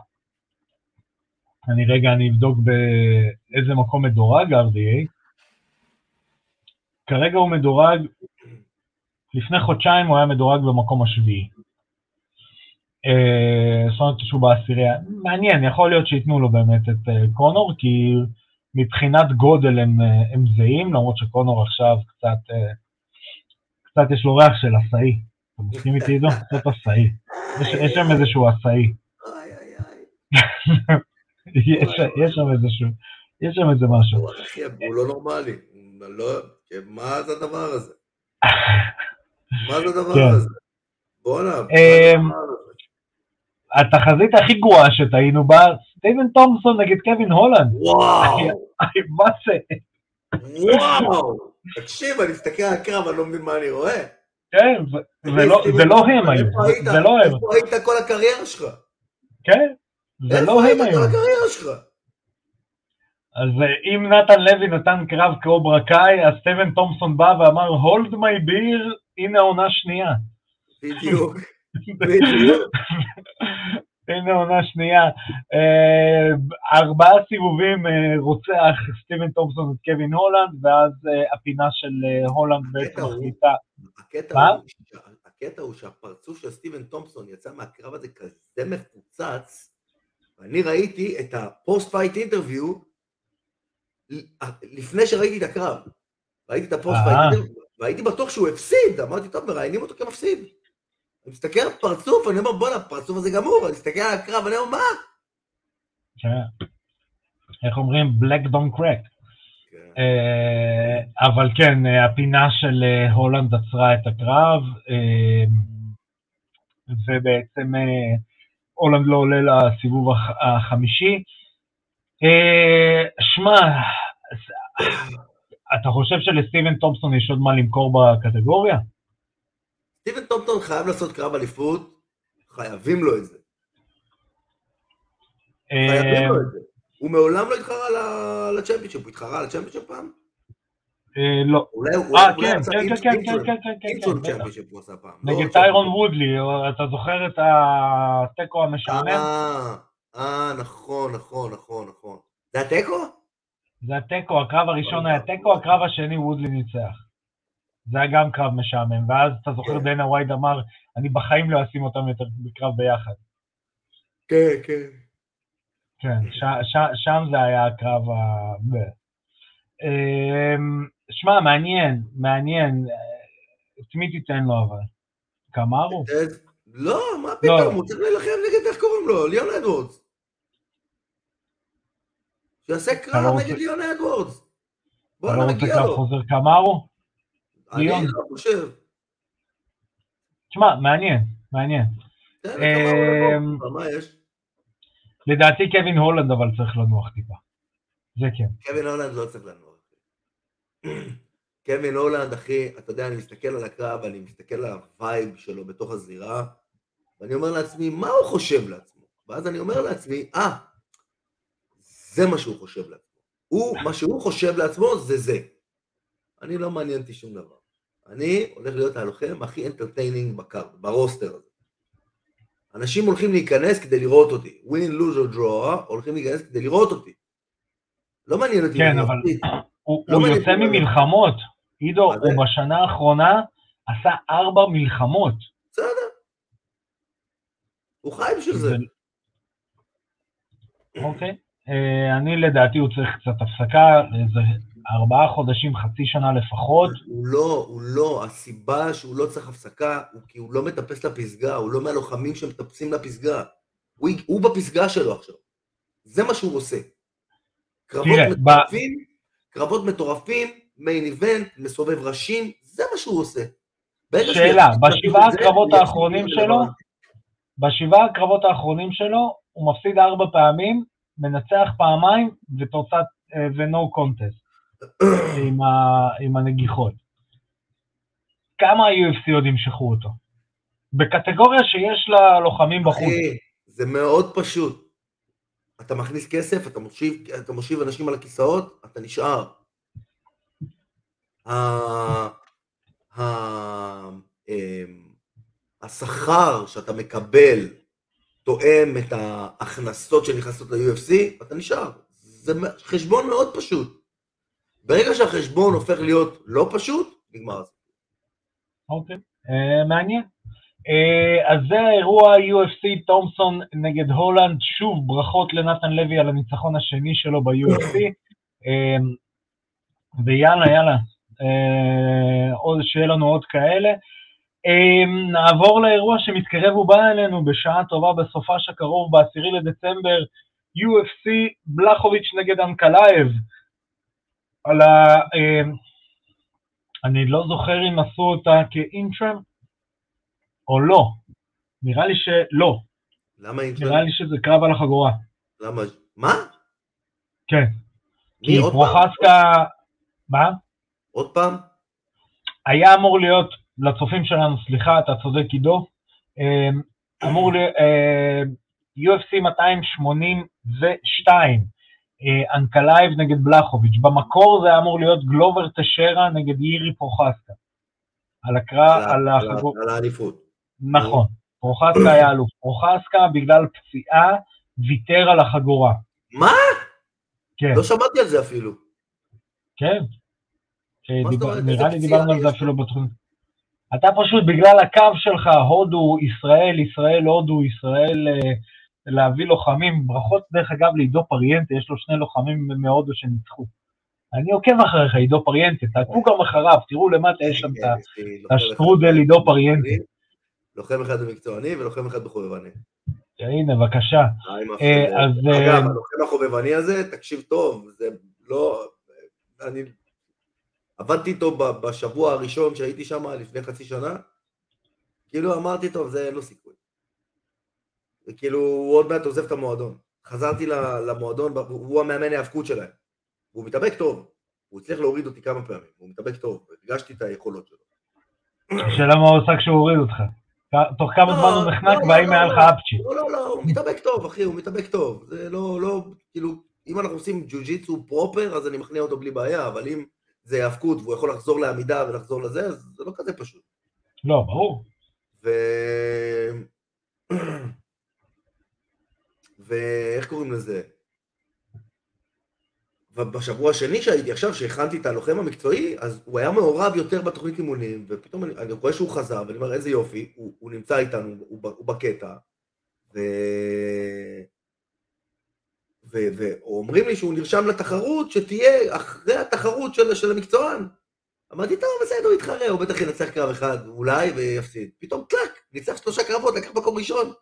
אני רגע, אני אבדוק באיזה מקום מדורג RDA. כרגע הוא מדורג, לפני חודשיים הוא היה מדורג במקום השביעי. אה, זאת אומרת שהוא בעשירייה. מעניין, יכול להיות שייתנו לו באמת את אה, קונור, כי מבחינת גודל הם, אה, הם זהים, למרות שקונור עכשיו קצת, קצת יש לו ריח של עשאי. אתה מסכים איתי עידו? קצת עשאי. יש, שם איזשהו עשאי. יש, שם איזשהו, יש שם איזה משהו. הוא לא נורמלי. לא... מה זה הדבר הזה? מה זה הדבר כן. הזה? בואנה, אמ? התחזית הכי גרועה שטעינו בה, סטיבן תומפסון נגד קווין הולנד. וואו, מה זה? וואו. תקשיב, אני מסתכל על הקרב, אני לא מבין מה אני רואה. כן, זה- לא- זה לא הם היו, איפה היית? זה לא הם. איפה היית כל הקריירה שלך? כן, זה איפה לא היית הם היו. כל הקריירה שלך? אז אה, אם נתן לוי נתן קרב קוברה קאי, אז סטיבן תומפסון בא ואמר, hold my beer, הנה עונה שנייה. בדיוק, בדיוק. הנה עונה שנייה. אה, ארבעה סיבובים אה, רוצח סטיבן תומפסון את קווין הולנד, ואז אה, הפינה של הולנד בעצם מחליטה. הקטע? הוא, שהפרצוף של סטיבן תומפסון יצא מהקרב הזה כזה מפוצץ, ואני ראיתי את ה post fight interview לפני שראיתי את הקרב. ראיתי את ה post fight. interview, והייתי בטוח שהוא הפסיד, אמרתי, טוב, מראיינים אותו כמפסיד. אני מסתכל על הפרצוף, אני אומר, בואנה, הפרצוף הזה גמור, אני מסתכל על הקרב, אני אומר, מה? כן. איך אומרים? black don't crack. כן. אה, אבל כן, אה, הפינה של אה, הולנד עצרה את הקרב, ובעצם הולנד לא עולה לסיבוב הח- החמישי. שמע, אתה חושב שלסטיבן תומפסון יש עוד מה למכור בקטגוריה? סטיבן טומפטון חייב לעשות קרב אליפות, חייבים לו את זה. חייבים אה, לו את זה. הוא מעולם לא התחרה לצ'מפיונשיפ, הוא התחרה על הצ'מפיונשיפ פעם? אה, לא. אולי הוא אה, עשה בטח. championship הוא עשה פעם. לא נגד צ'מפיונשיפ. טיירון וודלי, אתה זוכר את התיקו המשעמם? אה, אה, נכון, נכון, נכון, נכון. זה התיקו? זה התיקו, הקרב הראשון היה תיקו, הקרב השני וודלי ניצח. זה היה גם קרב משעמם, ואז אתה זוכר כן. דנה ווייד אמר, אני בחיים לא אשים אותם יותר בקרב ביחד. כן, כן. כן, ש- ש- שם זה היה הקרב ה... אמ, שמע, מעניין, מעניין. את מי תיתן לו אבל? קמרו? לא, מה לא. פתאום, הוא צריך להילחם נגד, איך קוראים לו? ליאון אדוורדס. שיעשה לא קרב רוצה- נגד ליאון אדוורדס. אתה בואנה, לא רוצה קרב לו. חוזר קמרו? אני. לא חושב. שמע, מעניין, מעניין. מה יש? לדעתי קווין הולנד אבל צריך לנוח טיפה. זה כן. קווין הולנד לא צריך לנוח. קווין הולנד, אחי, אתה יודע, אני מסתכל על הקרב, אני מסתכל על ה vibe שלו בתוך הזירה, ואני אומר לעצמי, מה הוא חושב לעצמו? ואז אני אומר לעצמי, אה, זה מה שהוא חושב לעצמו. הוא, מה שהוא חושב לעצמו זה זה. אני לא מעניין אותי שום דבר. אני הולך להיות הלוחם הכי entertaining בקר, ב roster הזה. אנשים הולכים להיכנס כדי לראות אותי. win, lose or draw, הולכים להיכנס כדי לראות אותי. לא מעניין אותי. כן, אבל-. הוא לא הוא יוצא. ממלחמות. עידו, מה זה? הוא בשנה האחרונה עשה ארבע מלחמות. בסדר. הוא חי בשביל זה. זה- אוקיי. אה, אני לדעתי הוא צריך קצת הפסקה, איזה ארבעה חודשים, חצי שנה לפחות. הוא לא, הוא לא, הסיבה שהוא לא צריך הפסקה הוא כי הוא לא מטפס לפסגה, הוא לא מהלוחמים שמטפסים לפסגה. הוא, הוא בפסגה שלו עכשיו. זה מה שהוא עושה. קרבות תראה, ב- מטורפים, קרבות מטורפים, מיין איבנט, מסובב ראשים, זה מה שהוא עושה. שאלה, בשבעה הקרבות האחרונים שלו. בשבעה הקרבות האחרונים שלו, הוא מפסיד ארבע פעמים, מנצח פעמיים, ותוצאת, אה, ו-no contest עם, ה, עם הנגיחות. כמה ה-UFC עוד ימשכו אותו? בקטגוריה שיש לה לוחמים בחוץ. אחי, זה מאוד פשוט. אתה מכניס כסף, אתה מושיב, אתה מושיב אנשים על הכיסאות, אתה נשאר. אמ, השכר שאתה מקבל תואם את ההכנסות שנכנסות ל-UFC, אתה נשאר. זה חשבון מאוד פשוט. ברגע שהחשבון הופך להיות לא פשוט, נגמר הסיפור. אוקיי, אה, מעניין. אה, אז זה האירוע UFC תומפסון נגד הולנד, שוב ברכות לנתן לוי על הניצחון השני שלו ב-UFC, אה, ויאללה יאללה, עוד שיהיה לנו עוד כאלה. נעבור לאירוע שמתקרב ובא אלינו בשעה טובה בסופש הקרוב, ב-10 לדצמבר, UFC בלחוביץ' נגד אנקלייב. על ה... אה, אני לא זוכר אם עשו אותה כ interim או לא. נראה לי שלא. למה interim? נראה לי שזה קרב על החגורה. למה? מה? כן. מי עוד פעם? פרוחסקה... מה? עוד פעם? היה אמור להיות, לצופים שלנו, סליחה, אתה צודק עידו, אה, אמור להיות אה, UFC 282, אה, אנקלייב נגד בלחוביץ'. במקור זה היה אמור להיות גלובר טשרה נגד יירי פרוחסקה. על הקרב, על על האליפות. נכון, פרוחסקה היה אלוף. פרוחסקה בגלל פציעה ויתר על החגורה. מה? כן, לא שמעתי על זה אפילו. כן. אה? נראה לי דיברנו על זה אפילו לו? בתחום. אתה פשוט, בגלל הקו שלך, הודו, ישראל, ישראל, הודו, ישראל, אה, להביא לוחמים. ברכות, דרך אגב, לעידו פריאנטה, יש לו שני לוחמים מהודו שניצחו. אני עוקב אחריך, עידו פריאנטה, תעקבו גם אחריו, תראו למטה, יש שם את. יש לי לוחם השטרודל עידו פריאנטה. לוחם אחד במקצועני ולוחם אחד בחובבני. הנה, בבקשה. אה, אה. אז, אגב, אה, הלוחם החובבני הזה, תקשיב טוב, זה לא... אני עבדתי איתו בשבוע הראשון שהייתי שם לפני חצי שנה, כאילו אמרתי, טוב, זה אין לו סיכוי. וכאילו, הוא עוד מעט עוזב את המועדון. חזרתי למועדון, הוא המאמן ההאבקות שלהם. והוא מתאבק טוב. הוא הצליח להוריד אותי כמה פעמים, הוא מתאבק טוב, הרגשתי את היכולות שלו. שאלה מה הוא עושה כשהוא הוריד אותך. תוך כמה לא, זמן הוא נחנק לא, והאם לא, היה. לך אפצ'י. לא, לא, לא, הוא מתאבק טוב, אחי, הוא מתאבק טוב. זה לא, לא, כאילו, אם אנחנו עושים ג'ו-ג'יצו פרופר, אז אני מכניע אותו בלי בעיה, אבל אם זה היאבקות והוא יכול לחזור לעמידה ולחזור לזה, אז זה לא כזה פשוט. לא, ברור. ו... ואיך קוראים לזה? ובשבוע השני שהייתי עכשיו, שהכנתי את הלוחם המקצועי, אז הוא היה מעורב יותר בתוכנית אימונים, ופתאום אני, אני רואה שהוא חזר, ואני אומר, איזה יופי, הוא, הוא נמצא איתנו, הוא, ב- הוא בקטע, ו... ו... ואומרים לי שהוא נרשם לתחרות שתהיה אחרי התחרות של, של המקצוען. אמרתי, טוב, בסדר, הוא יתחרה, הוא בטח ינצח קרב אחד, אולי, ויפסיד. פתאום טלק, ניצח שלושה קרבות, לקח מקום ראשון.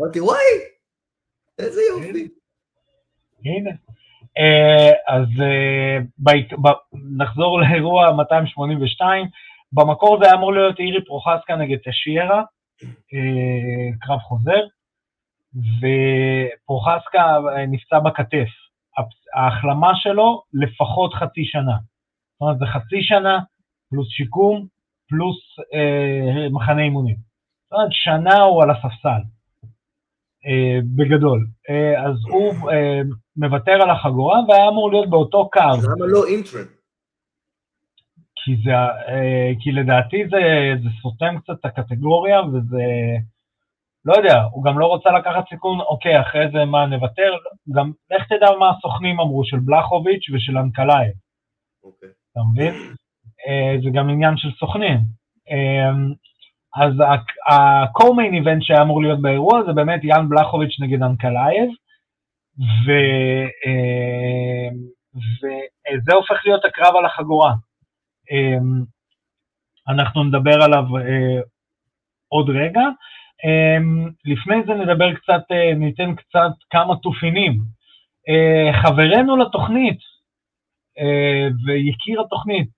אמרתי, וואי, איזה יופי. הנה. אה, אז אה, נחזור לאירוע 282. במקור זה היה אמור להיות אירי פרוחסקה נגד תשיירה, אה, קרב חוזר, ופרוחסקה נפצע בכתף. ההחלמה שלו לפחות חצי שנה. זאת אומרת, זה חצי שנה פלוס שיקום פלוס אה, מחנה אימונים. זאת אומרת, שנה הוא על הספסל. אה, בגדול. אה, אז הוא אה, מוותר על החגורה והיה אמור להיות באותו קו, למה לא אינטרם? כי, זה, כי לדעתי זה, זה סותם קצת את הקטגוריה וזה, לא יודע, הוא גם לא רוצה לקחת סיכון, אוקיי, אחרי זה מה, נוותר? גם לך תדע מה הסוכנים אמרו של בלחוביץ' ושל אנקלאייב, אוקיי. אתה מבין? זה גם עניין של סוכנים. אה, אז ה-co-main event שהיה אמור להיות באירוע זה באמת יאן בלחוביץ' נגד אנקלייב, ו, אה, וזה הופך להיות הקרב על החגורה. אה, אנחנו נדבר עליו עוד רגע. לפני זה נדבר קצת, ניתן קצת כמה תופינים. חברנו לתוכנית ויקיר התוכנית,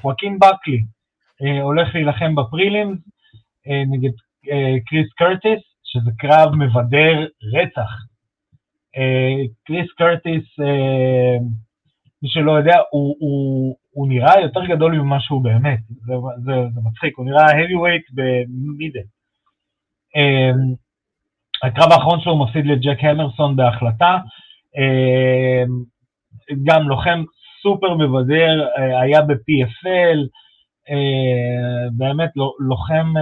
חואקין בקלי, הולך להילחם בפרילימס נגד קריס קרטיס, שזה קרב מבדר רצח. קריס קרטיס, מי שלא יודע, הוא, הוא, הוא נראה יותר גדול ממה שהוא באמת, זה, זה, זה מצחיק, הוא נראה heavyweight במידל. הקרב האחרון שלו מפסיד לג'ק המרסון בהחלטה, גם לוחם סופר מבדר, היה ב-PFL, באמת לוחם,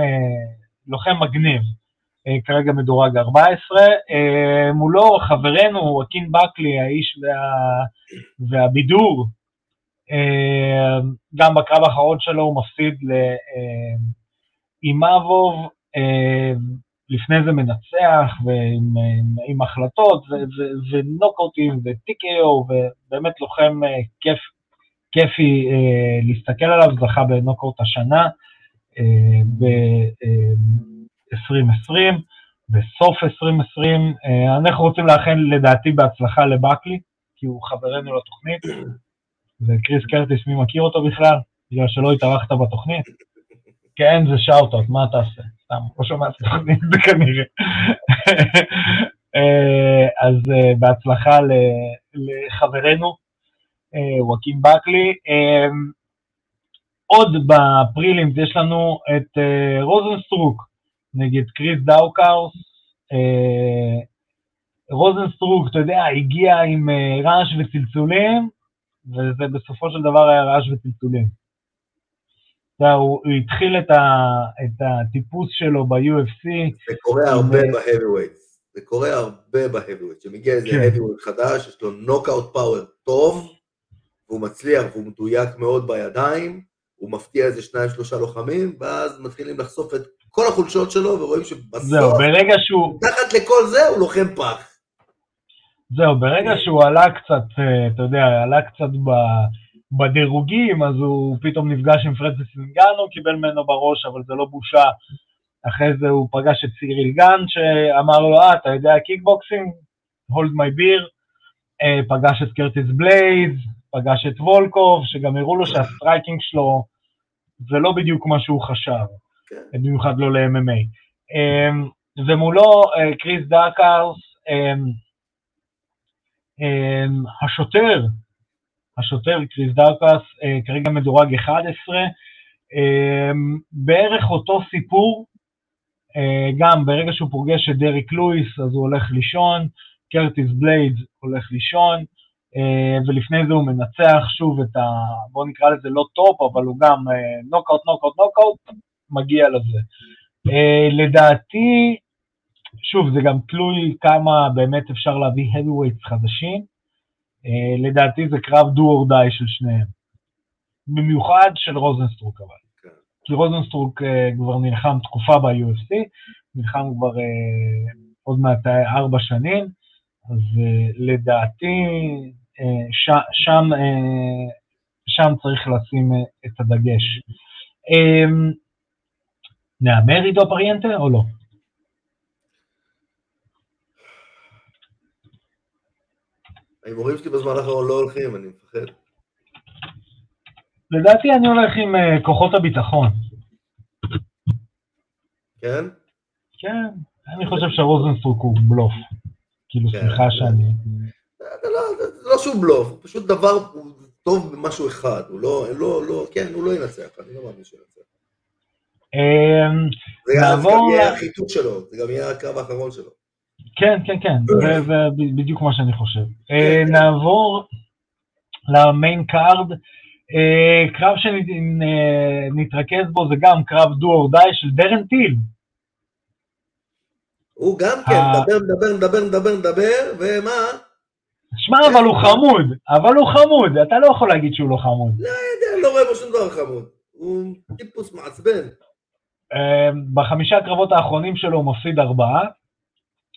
לוחם מגניב. אה, כרגע מדורג 14. אה, מולו חברנו ווקין בקלי, האיש וה... והבידור, אה, גם בקרב האחרון שלו הוא מפסיד לאימאבוב, לפני זה מנצח ועם עם, עם החלטות ונוקאוטים ו-TKO ובאמת לוחם כיף, כיפי להסתכל עליו, זכה בנוקאוט השנה. ב- 2020, בסוף 2020. אה, אנחנו רוצים לאחל לדעתי בהצלחה לבקלי, כי הוא חברנו לתוכנית, וקריס קרטיס, מי מכיר אותו בכלל? בגלל שלא התארחת בתוכנית? כן, זה שאוטות, מה אתה עושה? סתם, לא שומע את התוכנית, זה כנראה. אה, אז אה, בהצלחה לחברנו, וואקין באקלי. עוד ב prelims יש לנו את רוזנסטרוק, נגד קריס דאוקאוס. אה, רוזנסטרוק, אתה יודע, הגיע עם אה, רעש וצלצולים, וזה בסופו של דבר היה רעש וצלצולים. הוא התחיל את, ה, את הטיפוס שלו ב-UFC. זה קורה הרבה ב-heavyweight. זה קורה הרבה ב-heavyweight. כשמגיע איזה כן. heavyweight חדש, יש לו נוקאוט פאוור טוב, והוא מצליח והוא מדויק מאוד בידיים, הוא מפתיע איזה שניים שלושה לוחמים, ואז מתחילים לחשוף את כל החולשות שלו, ורואים שבסוף, זהו, ברגע שהוא... תחת לכל זה הוא לוחם פח. זהו, ברגע שהוא עלה קצת, אה, אתה יודע, עלה קצת ב... בדירוגים, אז הוא פתאום נפגש עם פרנסיס אינגנו, קיבל ממנו בראש, אבל זה לא בושה. אחרי זה הוא פגש את סיריל גן, שאמר לו, אה, אתה יודע קיקבוקסינג? Hold my beer. פגש את קרטיס בלייז, פגש את וולקוב, שגם הראו לו שה striking שלו זה לא בדיוק מה שהוא חשב. כן. במיוחד לא ל-MMA. אמ, ומולו אה, קריס דאוקאוס, אמ, אמ, השוטר, השוטר קריס דאוקאוס, אה, כרגע מדורג 11, בערך אותו סיפור, אה, גם ברגע שהוא פוגש את דריק לואיס אז הוא הולך לישון, קרטיס בליידס הולך לישון, ולפני זה הוא מנצח שוב את ה... בואו נקרא לזה לא top, אבל הוא גם נוקאוט, נוקאוט, נוקאוט, מגיע לזה. אה, לדעתי, שוב, זה גם תלוי כמה באמת אפשר להביא heavyweights חדשים. אה, לדעתי זה קרב do or die של שניהם. במיוחד של רוזנסטרוק אבל. כן. כי רוזנסטרוק כבר נלחם תקופה ב-UFC, נלחם כבר עוד מעט ארבע שנים, אז לדעתי שם, אה, שם צריך לשים אה, את הדגש. אמ, נהמר עידו פריאנטה או לא? ההימורים שלי בזמן האחרון לא הולכים, אני מפחד. לדעתי אני הולך עם כוחות הביטחון. כן? כן, אני חושב שרוזנסטרוק הוא בלוף. כאילו, כן, סליחה שאני... לא, שהוא בלוף, הוא פשוט דבר, הוא טוב במשהו אחד, הוא לא, לא, לא, כן, הוא לא ינצח, אני לא מאמין שהוא ינצח. אמ, זה גם יהיה החיתות שלו, זה גם יהיה הקרב האחרון שלו. כן, כן, כן, זה בדיוק מה שאני חושב. אה, נעבור ל main card. אה, קרב שנתרכז בו זה גם קרב do or die של דרן טיל. הוא גם כן, מדבר, מדבר, מדבר, מדבר, מדבר, ומה? שמע, אבל הוא חמוד, אבל הוא חמוד, אתה לא יכול להגיד שהוא לא חמוד. לא יודע, לא רואה בו שום דבר חמוד. הוא טיפוס מעצבן. אמ, בחמישה הקרבות האחרונים שלו הוא מפסיד ארבעה,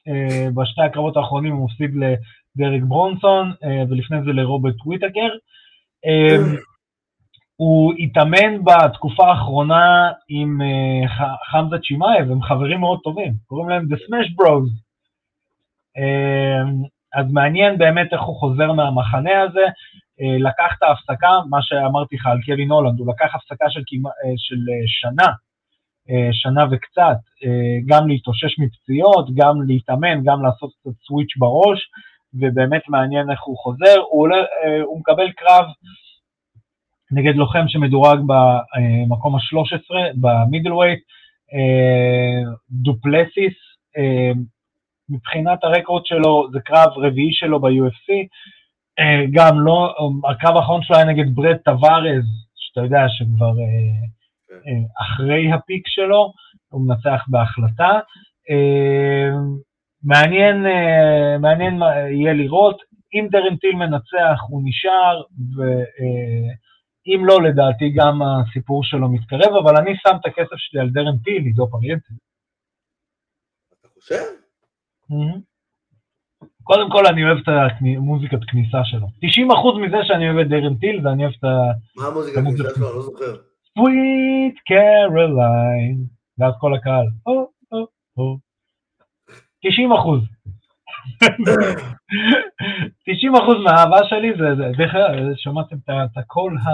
אמ, בשתי הקרבות האחרונים הוא מפסיד דרק ברונסון, ולפני זה לרוברט וויטקר. הוא התאמן בתקופה האחרונה עם חמזה צ'ימאייב, הם חברים מאוד טובים, קוראים להם The Smash Bros. אז מעניין באמת איך הוא חוזר מהמחנה הזה. לקח את ההפסקה, מה שאמרתי לך על קווין הולנד, הוא לקח הפסקה של, של שנה, שנה וקצת, גם להתאושש מפציעות, גם להתאמן, גם לעשות קצת סוויץ' בראש, ובאמת מעניין איך הוא חוזר. הוא, עולה, הוא מקבל קרב נגד לוחם שמדורג במקום ה-13, במידל ווייט, דופלסיס, מבחינת הרקורד שלו, זה קרב רביעי שלו ב-UFC, גם לא, הקרב האחרון שלו היה נגד ברד טווארז, שאתה יודע שכבר כן. אחרי הפיק שלו, הוא מנצח בהחלטה. מעניין, מעניין יהיה לראות, אם דרנטיל מנצח הוא נשאר, ואם לא, לדעתי גם הסיפור שלו מתקרב, אבל אני שם את הכסף שלי על דרנטיל, עידו פריאנטי. אתה חושב? קודם כל אני אוהב את המוזיקת כניסה שלו. 90% מזה שאני אוהב את דרן טיל, ואני אוהב את ה... מה המוזיקת כניסה שלו? אני לא זוכר. Sweet Caroline, ואז כל הקהל. 90 אחוז. 90 אחוז מהאהבה שלי זה, דרך אגב, שמעתם את הקול ה...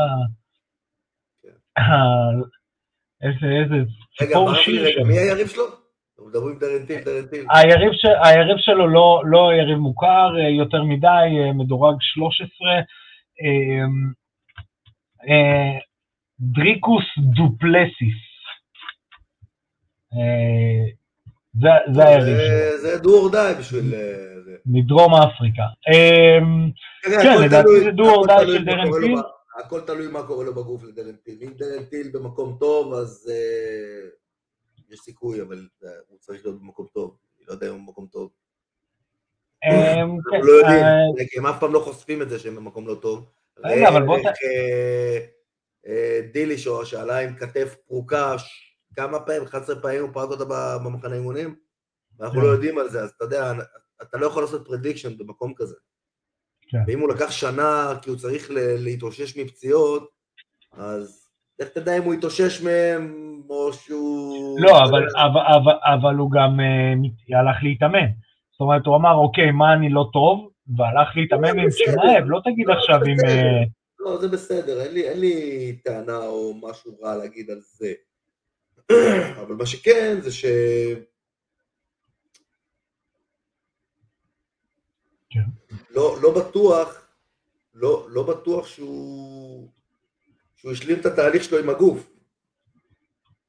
איזה ציפור שיר. רגע, מי היריב שלו? מדברים דרן טיל, דרן טיל. היריב שלו לא, לא יריב מוכר יותר מדי, מדורג 13. דריקוס דו פלסיס. זה, זה היריב שלו. זה do or die בשביל... מדרום אפריקה. כן, לדעתי זה do or die של דרן טיל. הכל תלוי מה קורה לו בגוף לדרן טיל. אם דרן טיל במקום טוב, אז יש סיכוי, אבל הוא צריך להיות במקום טוב. אני לא יודע אם הוא במקום טוב. אנחנו כן, לא יודעים, אה, כי הם אף פעם לא חושפים את זה שהם במקום לא טוב. רגע, אבל בוא ת... אה, אה, דילשואו שעלה עם כתף פרוקה כמה פעמים, 11 פעמים הוא פרק אותה במחנה אימונים, ואנחנו לא כן. יודעים על זה, אז אתה יודע, אתה לא יכול לעשות prediction במקום כזה. כן. ואם הוא לקח שנה כי הוא צריך להתאושש מפציעות, אז איך תדע אם הוא יתאושש מהם או שהוא... לא, אבל, אבל, אבל, אבל הוא גם uh, הלך להתאמן. זאת אומרת, הוא אמר, אוקיי, מה אני לא טוב, והלך להתאמן עם שמעאב, לא תגיד לא, עכשיו עם... Uh... לא, זה בסדר, אין לי, אין לי טענה או משהו רע להגיד על זה. אבל מה שכן, זה ש... כן. לא, לא בטוח, לא, לא בטוח שהוא, שהוא השלים את התהליך שלו עם הגוף.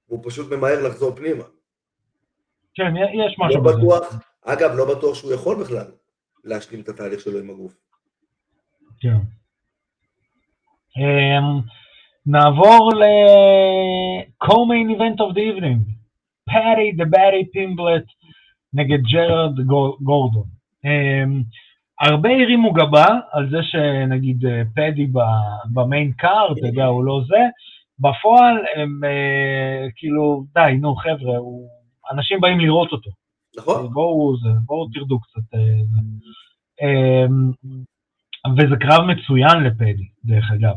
והוא פשוט ממהר לחזור פנימה. כן, יש משהו לא בזה. בטוח, אגב, לא בטוח שהוא יכול בכלל להשלים את התהליך שלו עם הגוף. כן. Um, נעבור ל-co-main event of the evening, פארי דה בארי פימבלט נגד ג'רד גורדון. Um, הרבה הרימו גבה על זה שנגיד אה, פדי במיין קאר, אתה יודע, הוא לא זה, בפועל הם אה, כאילו, די, נו חבר'ה, הוא, אנשים באים לראות אותו. נכון. בואו, זה, בואו תרדו קצת. אה, אה, וזה קרב מצוין לפדי, דרך אגב.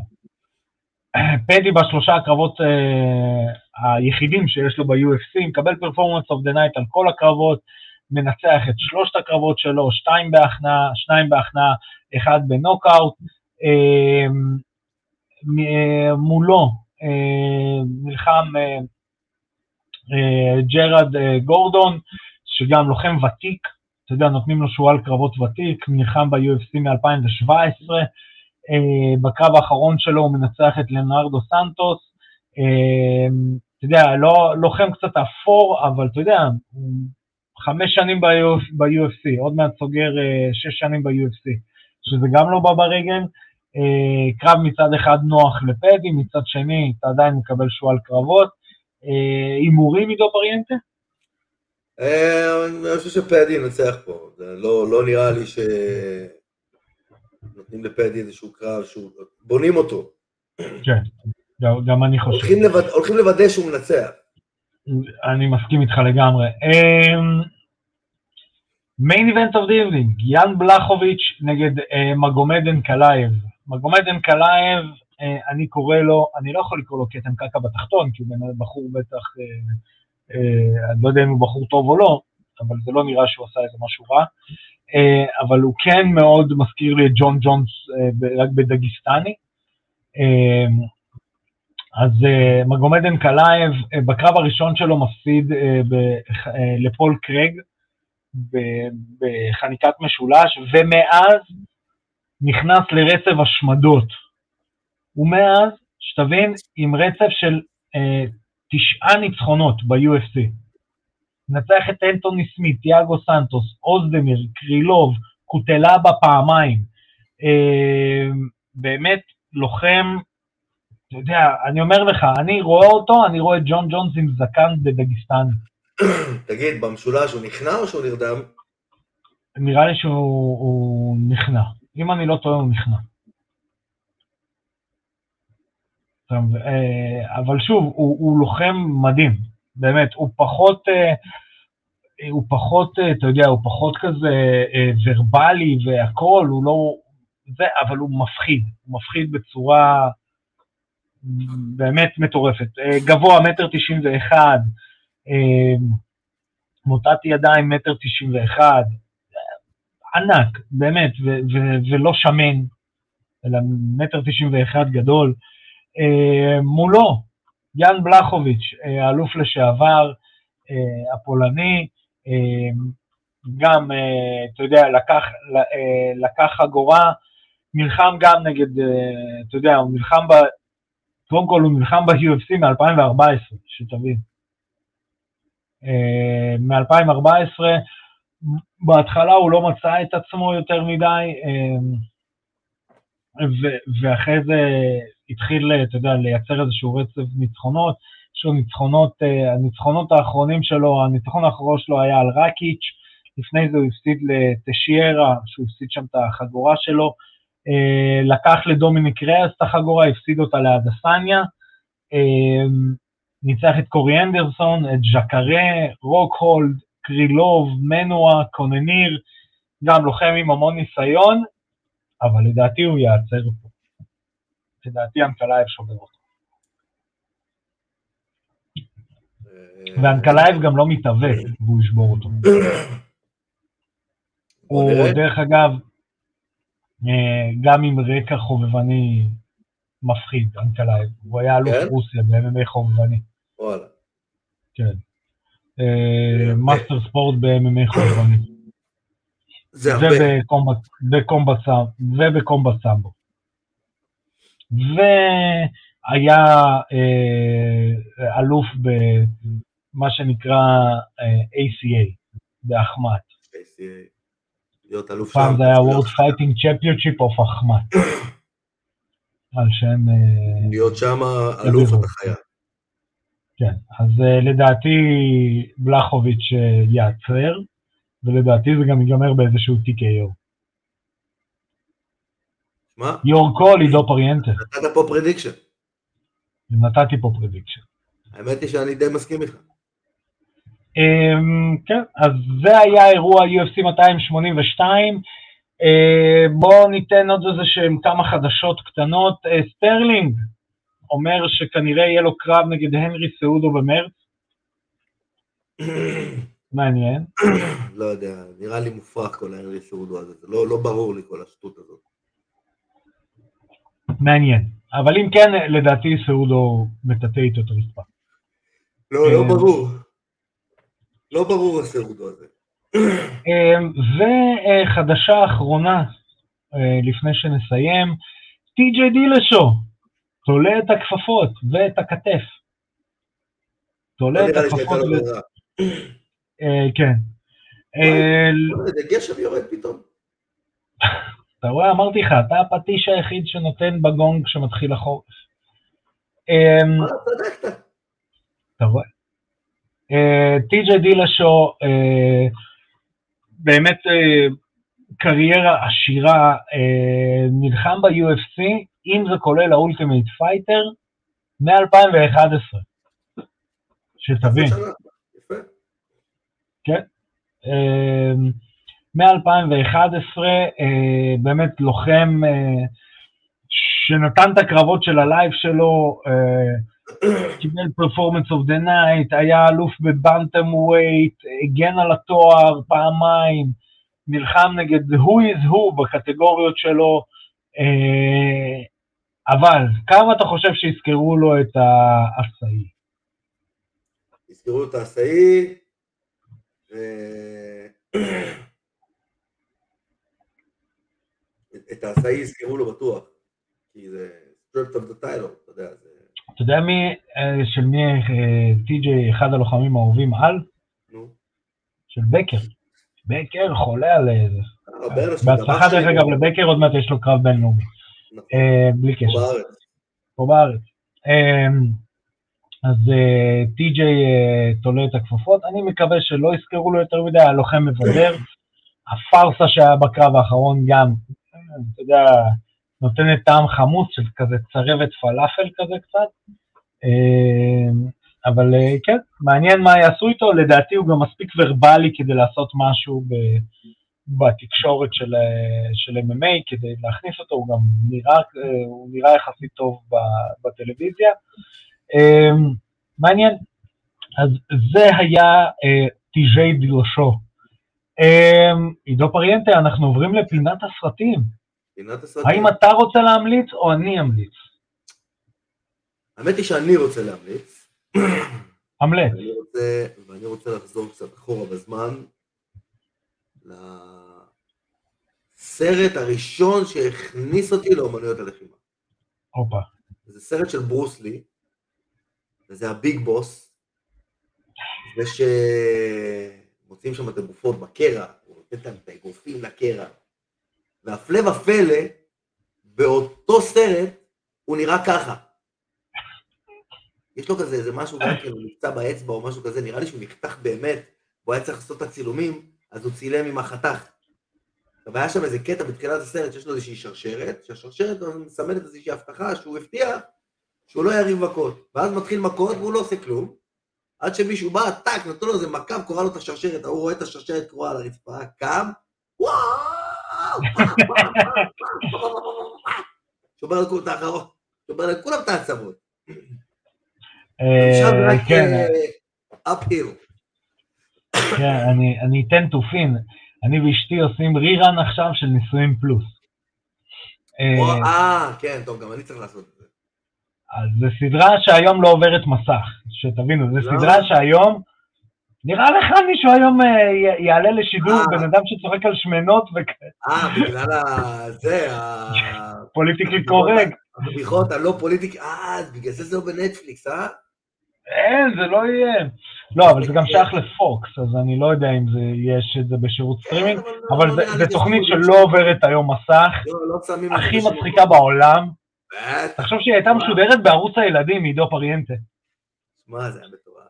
פדי בשלושה הקרבות אה, היחידים שיש לו ב-UFC, מקבל Performance of the Night על כל הקרבות, מנצח את שלושת הקרבות שלו, שתיים בהכנעה, שניים בהכנעה, אחד בנוקאוט. אה, אה, מולו נלחם אה, אה, ג'רד גורדון, שגם לוחם ותיק, אתה יודע, נותנים לו שועל קרבות ותיק, נלחם ב-UFC מ-2017, בקרב האחרון שלו הוא מנצח את לנרדו סנטוס, אתה יודע, לא, לוחם קצת אפור, אבל אתה יודע, חמש שנים ב-UFC, עוד מעט סוגר שש שנים ב-UFC, שזה גם לא בא ברגל, אה, קרב מצד אחד נוח לפדי, מצד שני אתה עדיין מקבל שועל קרבות. אה, הימורים עידו פריאנטה? אה, אני חושב שפדי ינצח פה, זה לא, לא נראה לי שנותנים לפדי איזשהו קרב, שהוא... בונים אותו. כן, גם אני חושב. הולכים, לוודא שהוא מנצח. אני מסכים איתך לגמרי. Main event of the evening, יאן בלחוביץ' נגד אה, מגומד אנקלייב. מגומד אנקלייב, אה, אני קורא לו, אני לא יכול לקרוא לו כתם קקע בתחתון, כי הוא באמת בחור בטח, אה, אה, אני לא יודע אם הוא בחור טוב או לא, אבל זה לא נראה שהוא עשה איזה משהו רע. אבל הוא כן מאוד מזכיר לי את ג'ון ג'ונס רק בדגיסטני. אז מגומד uh, בקרב הראשון שלו מפסיד לפול קרג, בחניקת משולש, ומאז נכנס לרצף השמדות. ומאז, שתבין, עם רצף של אה, תשעה ניצחונות ב-UFC. נצח את אנטוני סמית, תיאגו סנטוס, אוזדמיר, קרילוב, קוטלבה פעמיים. אה, באמת, לוחם, אתה יודע, אני אומר לך, אני רואה אותו, אני רואה את ג'ון ג'ונס עם זקן בדגיסטן. תגיד, במשולש הוא נכנע או שהוא נרדם? נראה לי שהוא נכנע. אם אני לא טועה, הוא נכנע. אה, אבל שוב, הוא, הוא לוחם מדהים, באמת, הוא פחות, אה, הוא פחות, אה, אתה יודע, הוא פחות כזה ורבלי והכול, הוא לא, זה, אבל הוא מפחיד, הוא מפחיד בצורה באמת מטורפת. גבוה, מטר תשעים ואחד, מוטת ידיים, מטר תשעים ואחד, ענק, באמת, ו- ו- ולא שמן, אלא מטר תשעים ואחד גדול. אה, מולו, יאן בלחוביץ', אה, האלוף לשעבר, אה, הפולני, אה, גם, אה, אתה יודע, לקח, אה, לקח חגורה, נלחם גם נגד, אה, אתה יודע, הוא נלחם ב... קודם כל הוא נלחם ב-UFC מ-2014, שתבין. אה, מ-2014, בהתחלה הוא לא מצא את עצמו יותר מדי, אה, ואחרי זה התחיל, אתה יודע, לייצר איזשהו רצף ניצחונות. יש לו ניצחונות, אה, הניצחונות האחרונים שלו, הניצחון האחרון שלו היה על רקיץ', לפני זה הוא הפסיד לטשיירה, שהוא הפסיד שם את החגורה שלו, לקח לדומיניק ריאס את החגורה, הפסיד אותה לאדסניה, ניצח את קורי אנדרסון, את ז'קרה, רוקהולד, קרילוב, מנואה, קונניר, גם לוחם עם המון ניסיון, אבל לדעתי הוא ייעצר פה. לדעתי אנקלייב שובר אותו. אה, ואנקלייב גם לא מתאבק והוא ישבור אותו. הוא, דרך אגב, אה, גם עם רקע חובבני מפחיד, אנקלייב. הוא היה אלוף כן? רוסיה ב-MMA חובבני. וואלה. כן. master sport ב-MMA חובבני. זה הרבה. וב combat סמבו. והיה אה, אלוף במה שנקרא אה, ACA, באחמ"ת. ACA. להיות אלוף. פעם זה היה World Fighting Championship of אחמ"ת. על שם... אה, להיות שם אלוף אתה חייב. כן, אז אה, לדעתי בלחוביץ' אה, ייעצר, ולדעתי זה גם ייגמר באיזשהו TKO. מה? your call עידו פריאנטה. נתת פה prediction. נתתי פה prediction. האמת היא שאני די מסכים איתך. אמ, כן, אז זה היה אירוע UFC 282. אה, בואו ניתן עוד איזה שהם כמה חדשות קטנות. אה, סטרלינג אומר שכנראה יהיה לו קרב נגד הנרי סעודו במרץ. מעניין. לא יודע, נראה לי מופרך כל ההנרי סעודו הזה, זה לא, לא ברור לי כל השטות הזאת. מעניין, אבל אם כן, לדעתי סעודו מטאטא איתו את הרצפה. לא, לא אה, ברור. לא ברור הסעודו הזה. אה, וחדשה אחרונה, אה, לפני שנסיים, טי.ג'יי דילשו, תולה את הכפפות ואת הכתף. תולה את הכפפות. אה, כן. אה, גשם יורד פתאום. אתה רואה, אמרתי לך, אתה הפטיש היחיד שנותן בגונג כשמתחיל החורף. אמ, צדקת. אתה רואה. אה, טי.ג'יי דילשו, באמת קריירה עשירה, נלחם ב-UFC, אם זה כולל ה Ultimate Fighter, מ-2011. שתבין. כן. אמ, מ-2011, באמת לוחם שנתן את הקרבות של ה life שלו, קיבל performance of the night, היה אלוף ב bantamweight, הגן על התואר פעמיים, נלחם נגד who is who בקטגוריות שלו, אה, אבל כמה אתה חושב שיזכרו לו את העשאי? יזכרו את העשאי, את העשאי יזכרו לו בטוח, כי זה stripped of the title, אתה יודע, זה... אתה יודע מי, אה, של מי טי.ג'יי, אחד הלוחמים האהובים על? נו. של בקר. בקר חולה על זה. בהצלחה דרך אגב לבקר, עוד מעט יש לו קרב בינלאומי. נכון. אה, בלי קשר. פה בארץ. אמ, אז טי.ג'יי תולה את הכפפות, אני מקווה שלא יזכרו לו יותר מדי, הלוחם מבדר. הפארסה שהיה בקרב האחרון גם, אתה יודע, נותנת טעם חמוץ של כזה צרבת פלאפל כזה קצת. אבל אה, כן, מעניין מה יעשו איתו, לדעתי הוא גם מספיק ורבלי כדי לעשות משהו ב, בתקשורת של, אה, של MMA, כדי להכניס אותו, הוא גם נראה, אה, הוא נראה יחסית טוב בטלוויזיה. אמ, מעניין, אז זה היה טיז'י דילושו. עידו פריאנטה, אנחנו עוברים לפינת הסרטים. פינת הסרטים. האם אתה רוצה להמליץ או אני אמליץ? האמת היא שאני רוצה להמליץ. המלט. ואני רוצה, ואני רוצה לחזור קצת אחורה בזמן, לסרט הראשון שהכניס אותי לאומנויות הלחימה. הופה. זה סרט של ברוס לי, וזה הביג בוס, זה שמוצאים שם את הגופות בקרע, הוא נותן את האגרופים לקרע. והפלא ופלא, באותו סרט הוא נראה ככה. יש לו כזה איזה משהו, גם כן, הוא נפצע באצבע או משהו כזה, נראה לי שהוא נחתך באמת, והוא היה צריך לעשות את הצילומים, אז הוא צילם עם החתך. עכשיו היה שם איזה קטע בתחילת הסרט שיש לו איזושהי שרשרת, שהשרשרת מסמלת איזושהי הבטחה שהוא הבטיח שהוא לא יריב מכות. ואז מתחיל מכות והוא לא עושה כלום, עד שמישהו בא, טאק, נתנו לו איזה מכה וקורא לו את השרשרת, ההוא רואה את השרשרת קרועה על הרצפה, קם, וואו! שובר לכולם את העצמות. אפהיל. כן, אני אתן תופין. אני ואשתי עושים רירן עכשיו של נישואים פלוס. אה, אה, כן, טוב, גם אני צריך לעשות את זה. אז זו סדרה שהיום לא עוברת מסך, שתבינו, זו לא. סדרה שהיום, נראה לך מישהו היום אה, יעלה לשידור, בן אדם שצוחק על שמנות וכאלה. אה, בגלל זה, politically correct. הבדיחות הלא politically, אה, בגלל זה זה לא בנטפליקס, אה? אין, זה לא יהיה. לא, אבל זה גם שייך לפוקס, אז אני לא יודע אם זה, יש את זה בשירות סטרימינג, אבל זו תוכנית שלא עוברת היום מסך, הכי מצחיקה בעולם. תחשוב שהיא הייתה משודרת בערוץ הילדים מעידו פריאנטה. מה זה היה מטורף.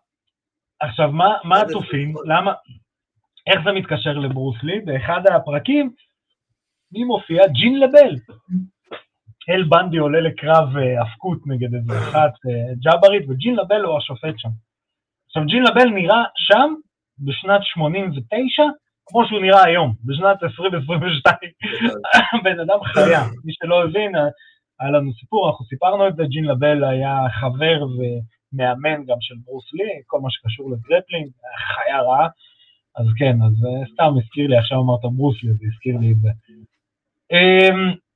עכשיו, מה הצופים? למה? איך זה מתקשר לברוס לי? באחד הפרקים, מי מופיע? ג'ין לבל. אל בנדי עולה לקרב הפקות אה, נגד איזה אחת אה, ג'אברית, וג'ין לבל הוא השופט שם. עכשיו, ג'ין לבל נראה שם, בשנת 89, כמו שהוא נראה היום, בשנת 2022. בן אדם חיה. מי שלא הבין, אה, היה לנו סיפור, אנחנו סיפרנו את זה, ג'ין לבל היה חבר ומאמן גם של ברוס לי, כל מה שקשור לגרפלינג, חיה רעה. אז כן, אז סתם הזכיר לי, עכשיו אמרת ברוס לי, זה הזכיר לי את זה.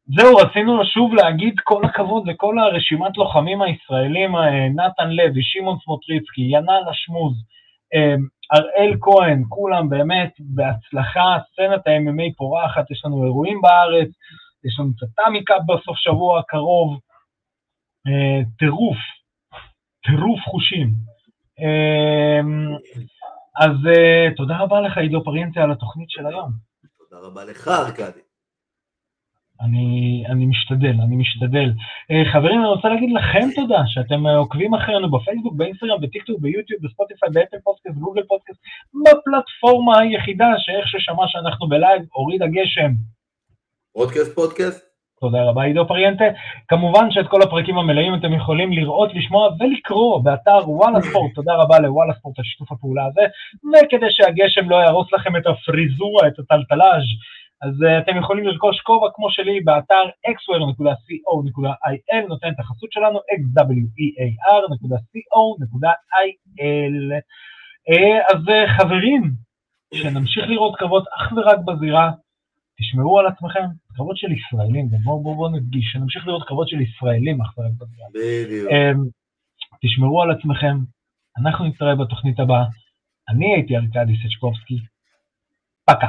זהו, רצינו שוב להגיד כל הכבוד לכל הרשימת לוחמים הישראלים, אה, נתן לוי, שמעון סמוטריצקי, ינאל אשמוז, אה, אראל כהן, כולם באמת בהצלחה, סצנת ה-MMA פורחת, יש לנו אירועים בארץ, יש לנו את הטאמיקאפ בסוף שבוע הקרוב, אה, טירוף, טירוף חושים. אז תודה רבה לך, עידו פריאנטה, על התוכנית של היום. תודה רבה לך, ארכדי. אני, אני משתדל, אני משתדל. אה, חברים, אני רוצה להגיד לכם תודה שאתם אה, עוקבים אחרינו בפייסבוק, באינסטגרם, בטיקטוק, ביוטיוב, בספוטיפיי, באפל פודקאסט, גוגל פודקאסט, בפלטפורמה היחידה שאיך ששמע שאנחנו בלייב, הוריד הגשם. פודקאסט פודקאסט? תודה רבה עידו פריאנטה. כמובן שאת כל הפרקים המלאים אתם יכולים לראות, לשמוע ולקרוא באתר וואלה ספורט. תודה רבה לוואלה ספורט על שיתוף הפעולה הזה. וכדי שהגשם לא יהרוס לכם את הפריזורה, את הטלטלאז', אז uh, אתם יכולים לרכוש כובע כמו שלי באתר xwear.co.il, נותן את החסות שלנו xwear.co.il. Uh, אז uh, חברים, שנמשיך לראות קרבות אך ורק בזירה, תשמרו על עצמכם, קרבות של ישראלים, בואו בוא, בוא נדגיש, שנמשיך לראות קרבות של ישראלים אך ורק בזירה. בדיוק. תשמרו על עצמכם, אנחנו נתראה בתוכנית הבאה. אני הייתי ארקדי סצ'קובסקי, פקה.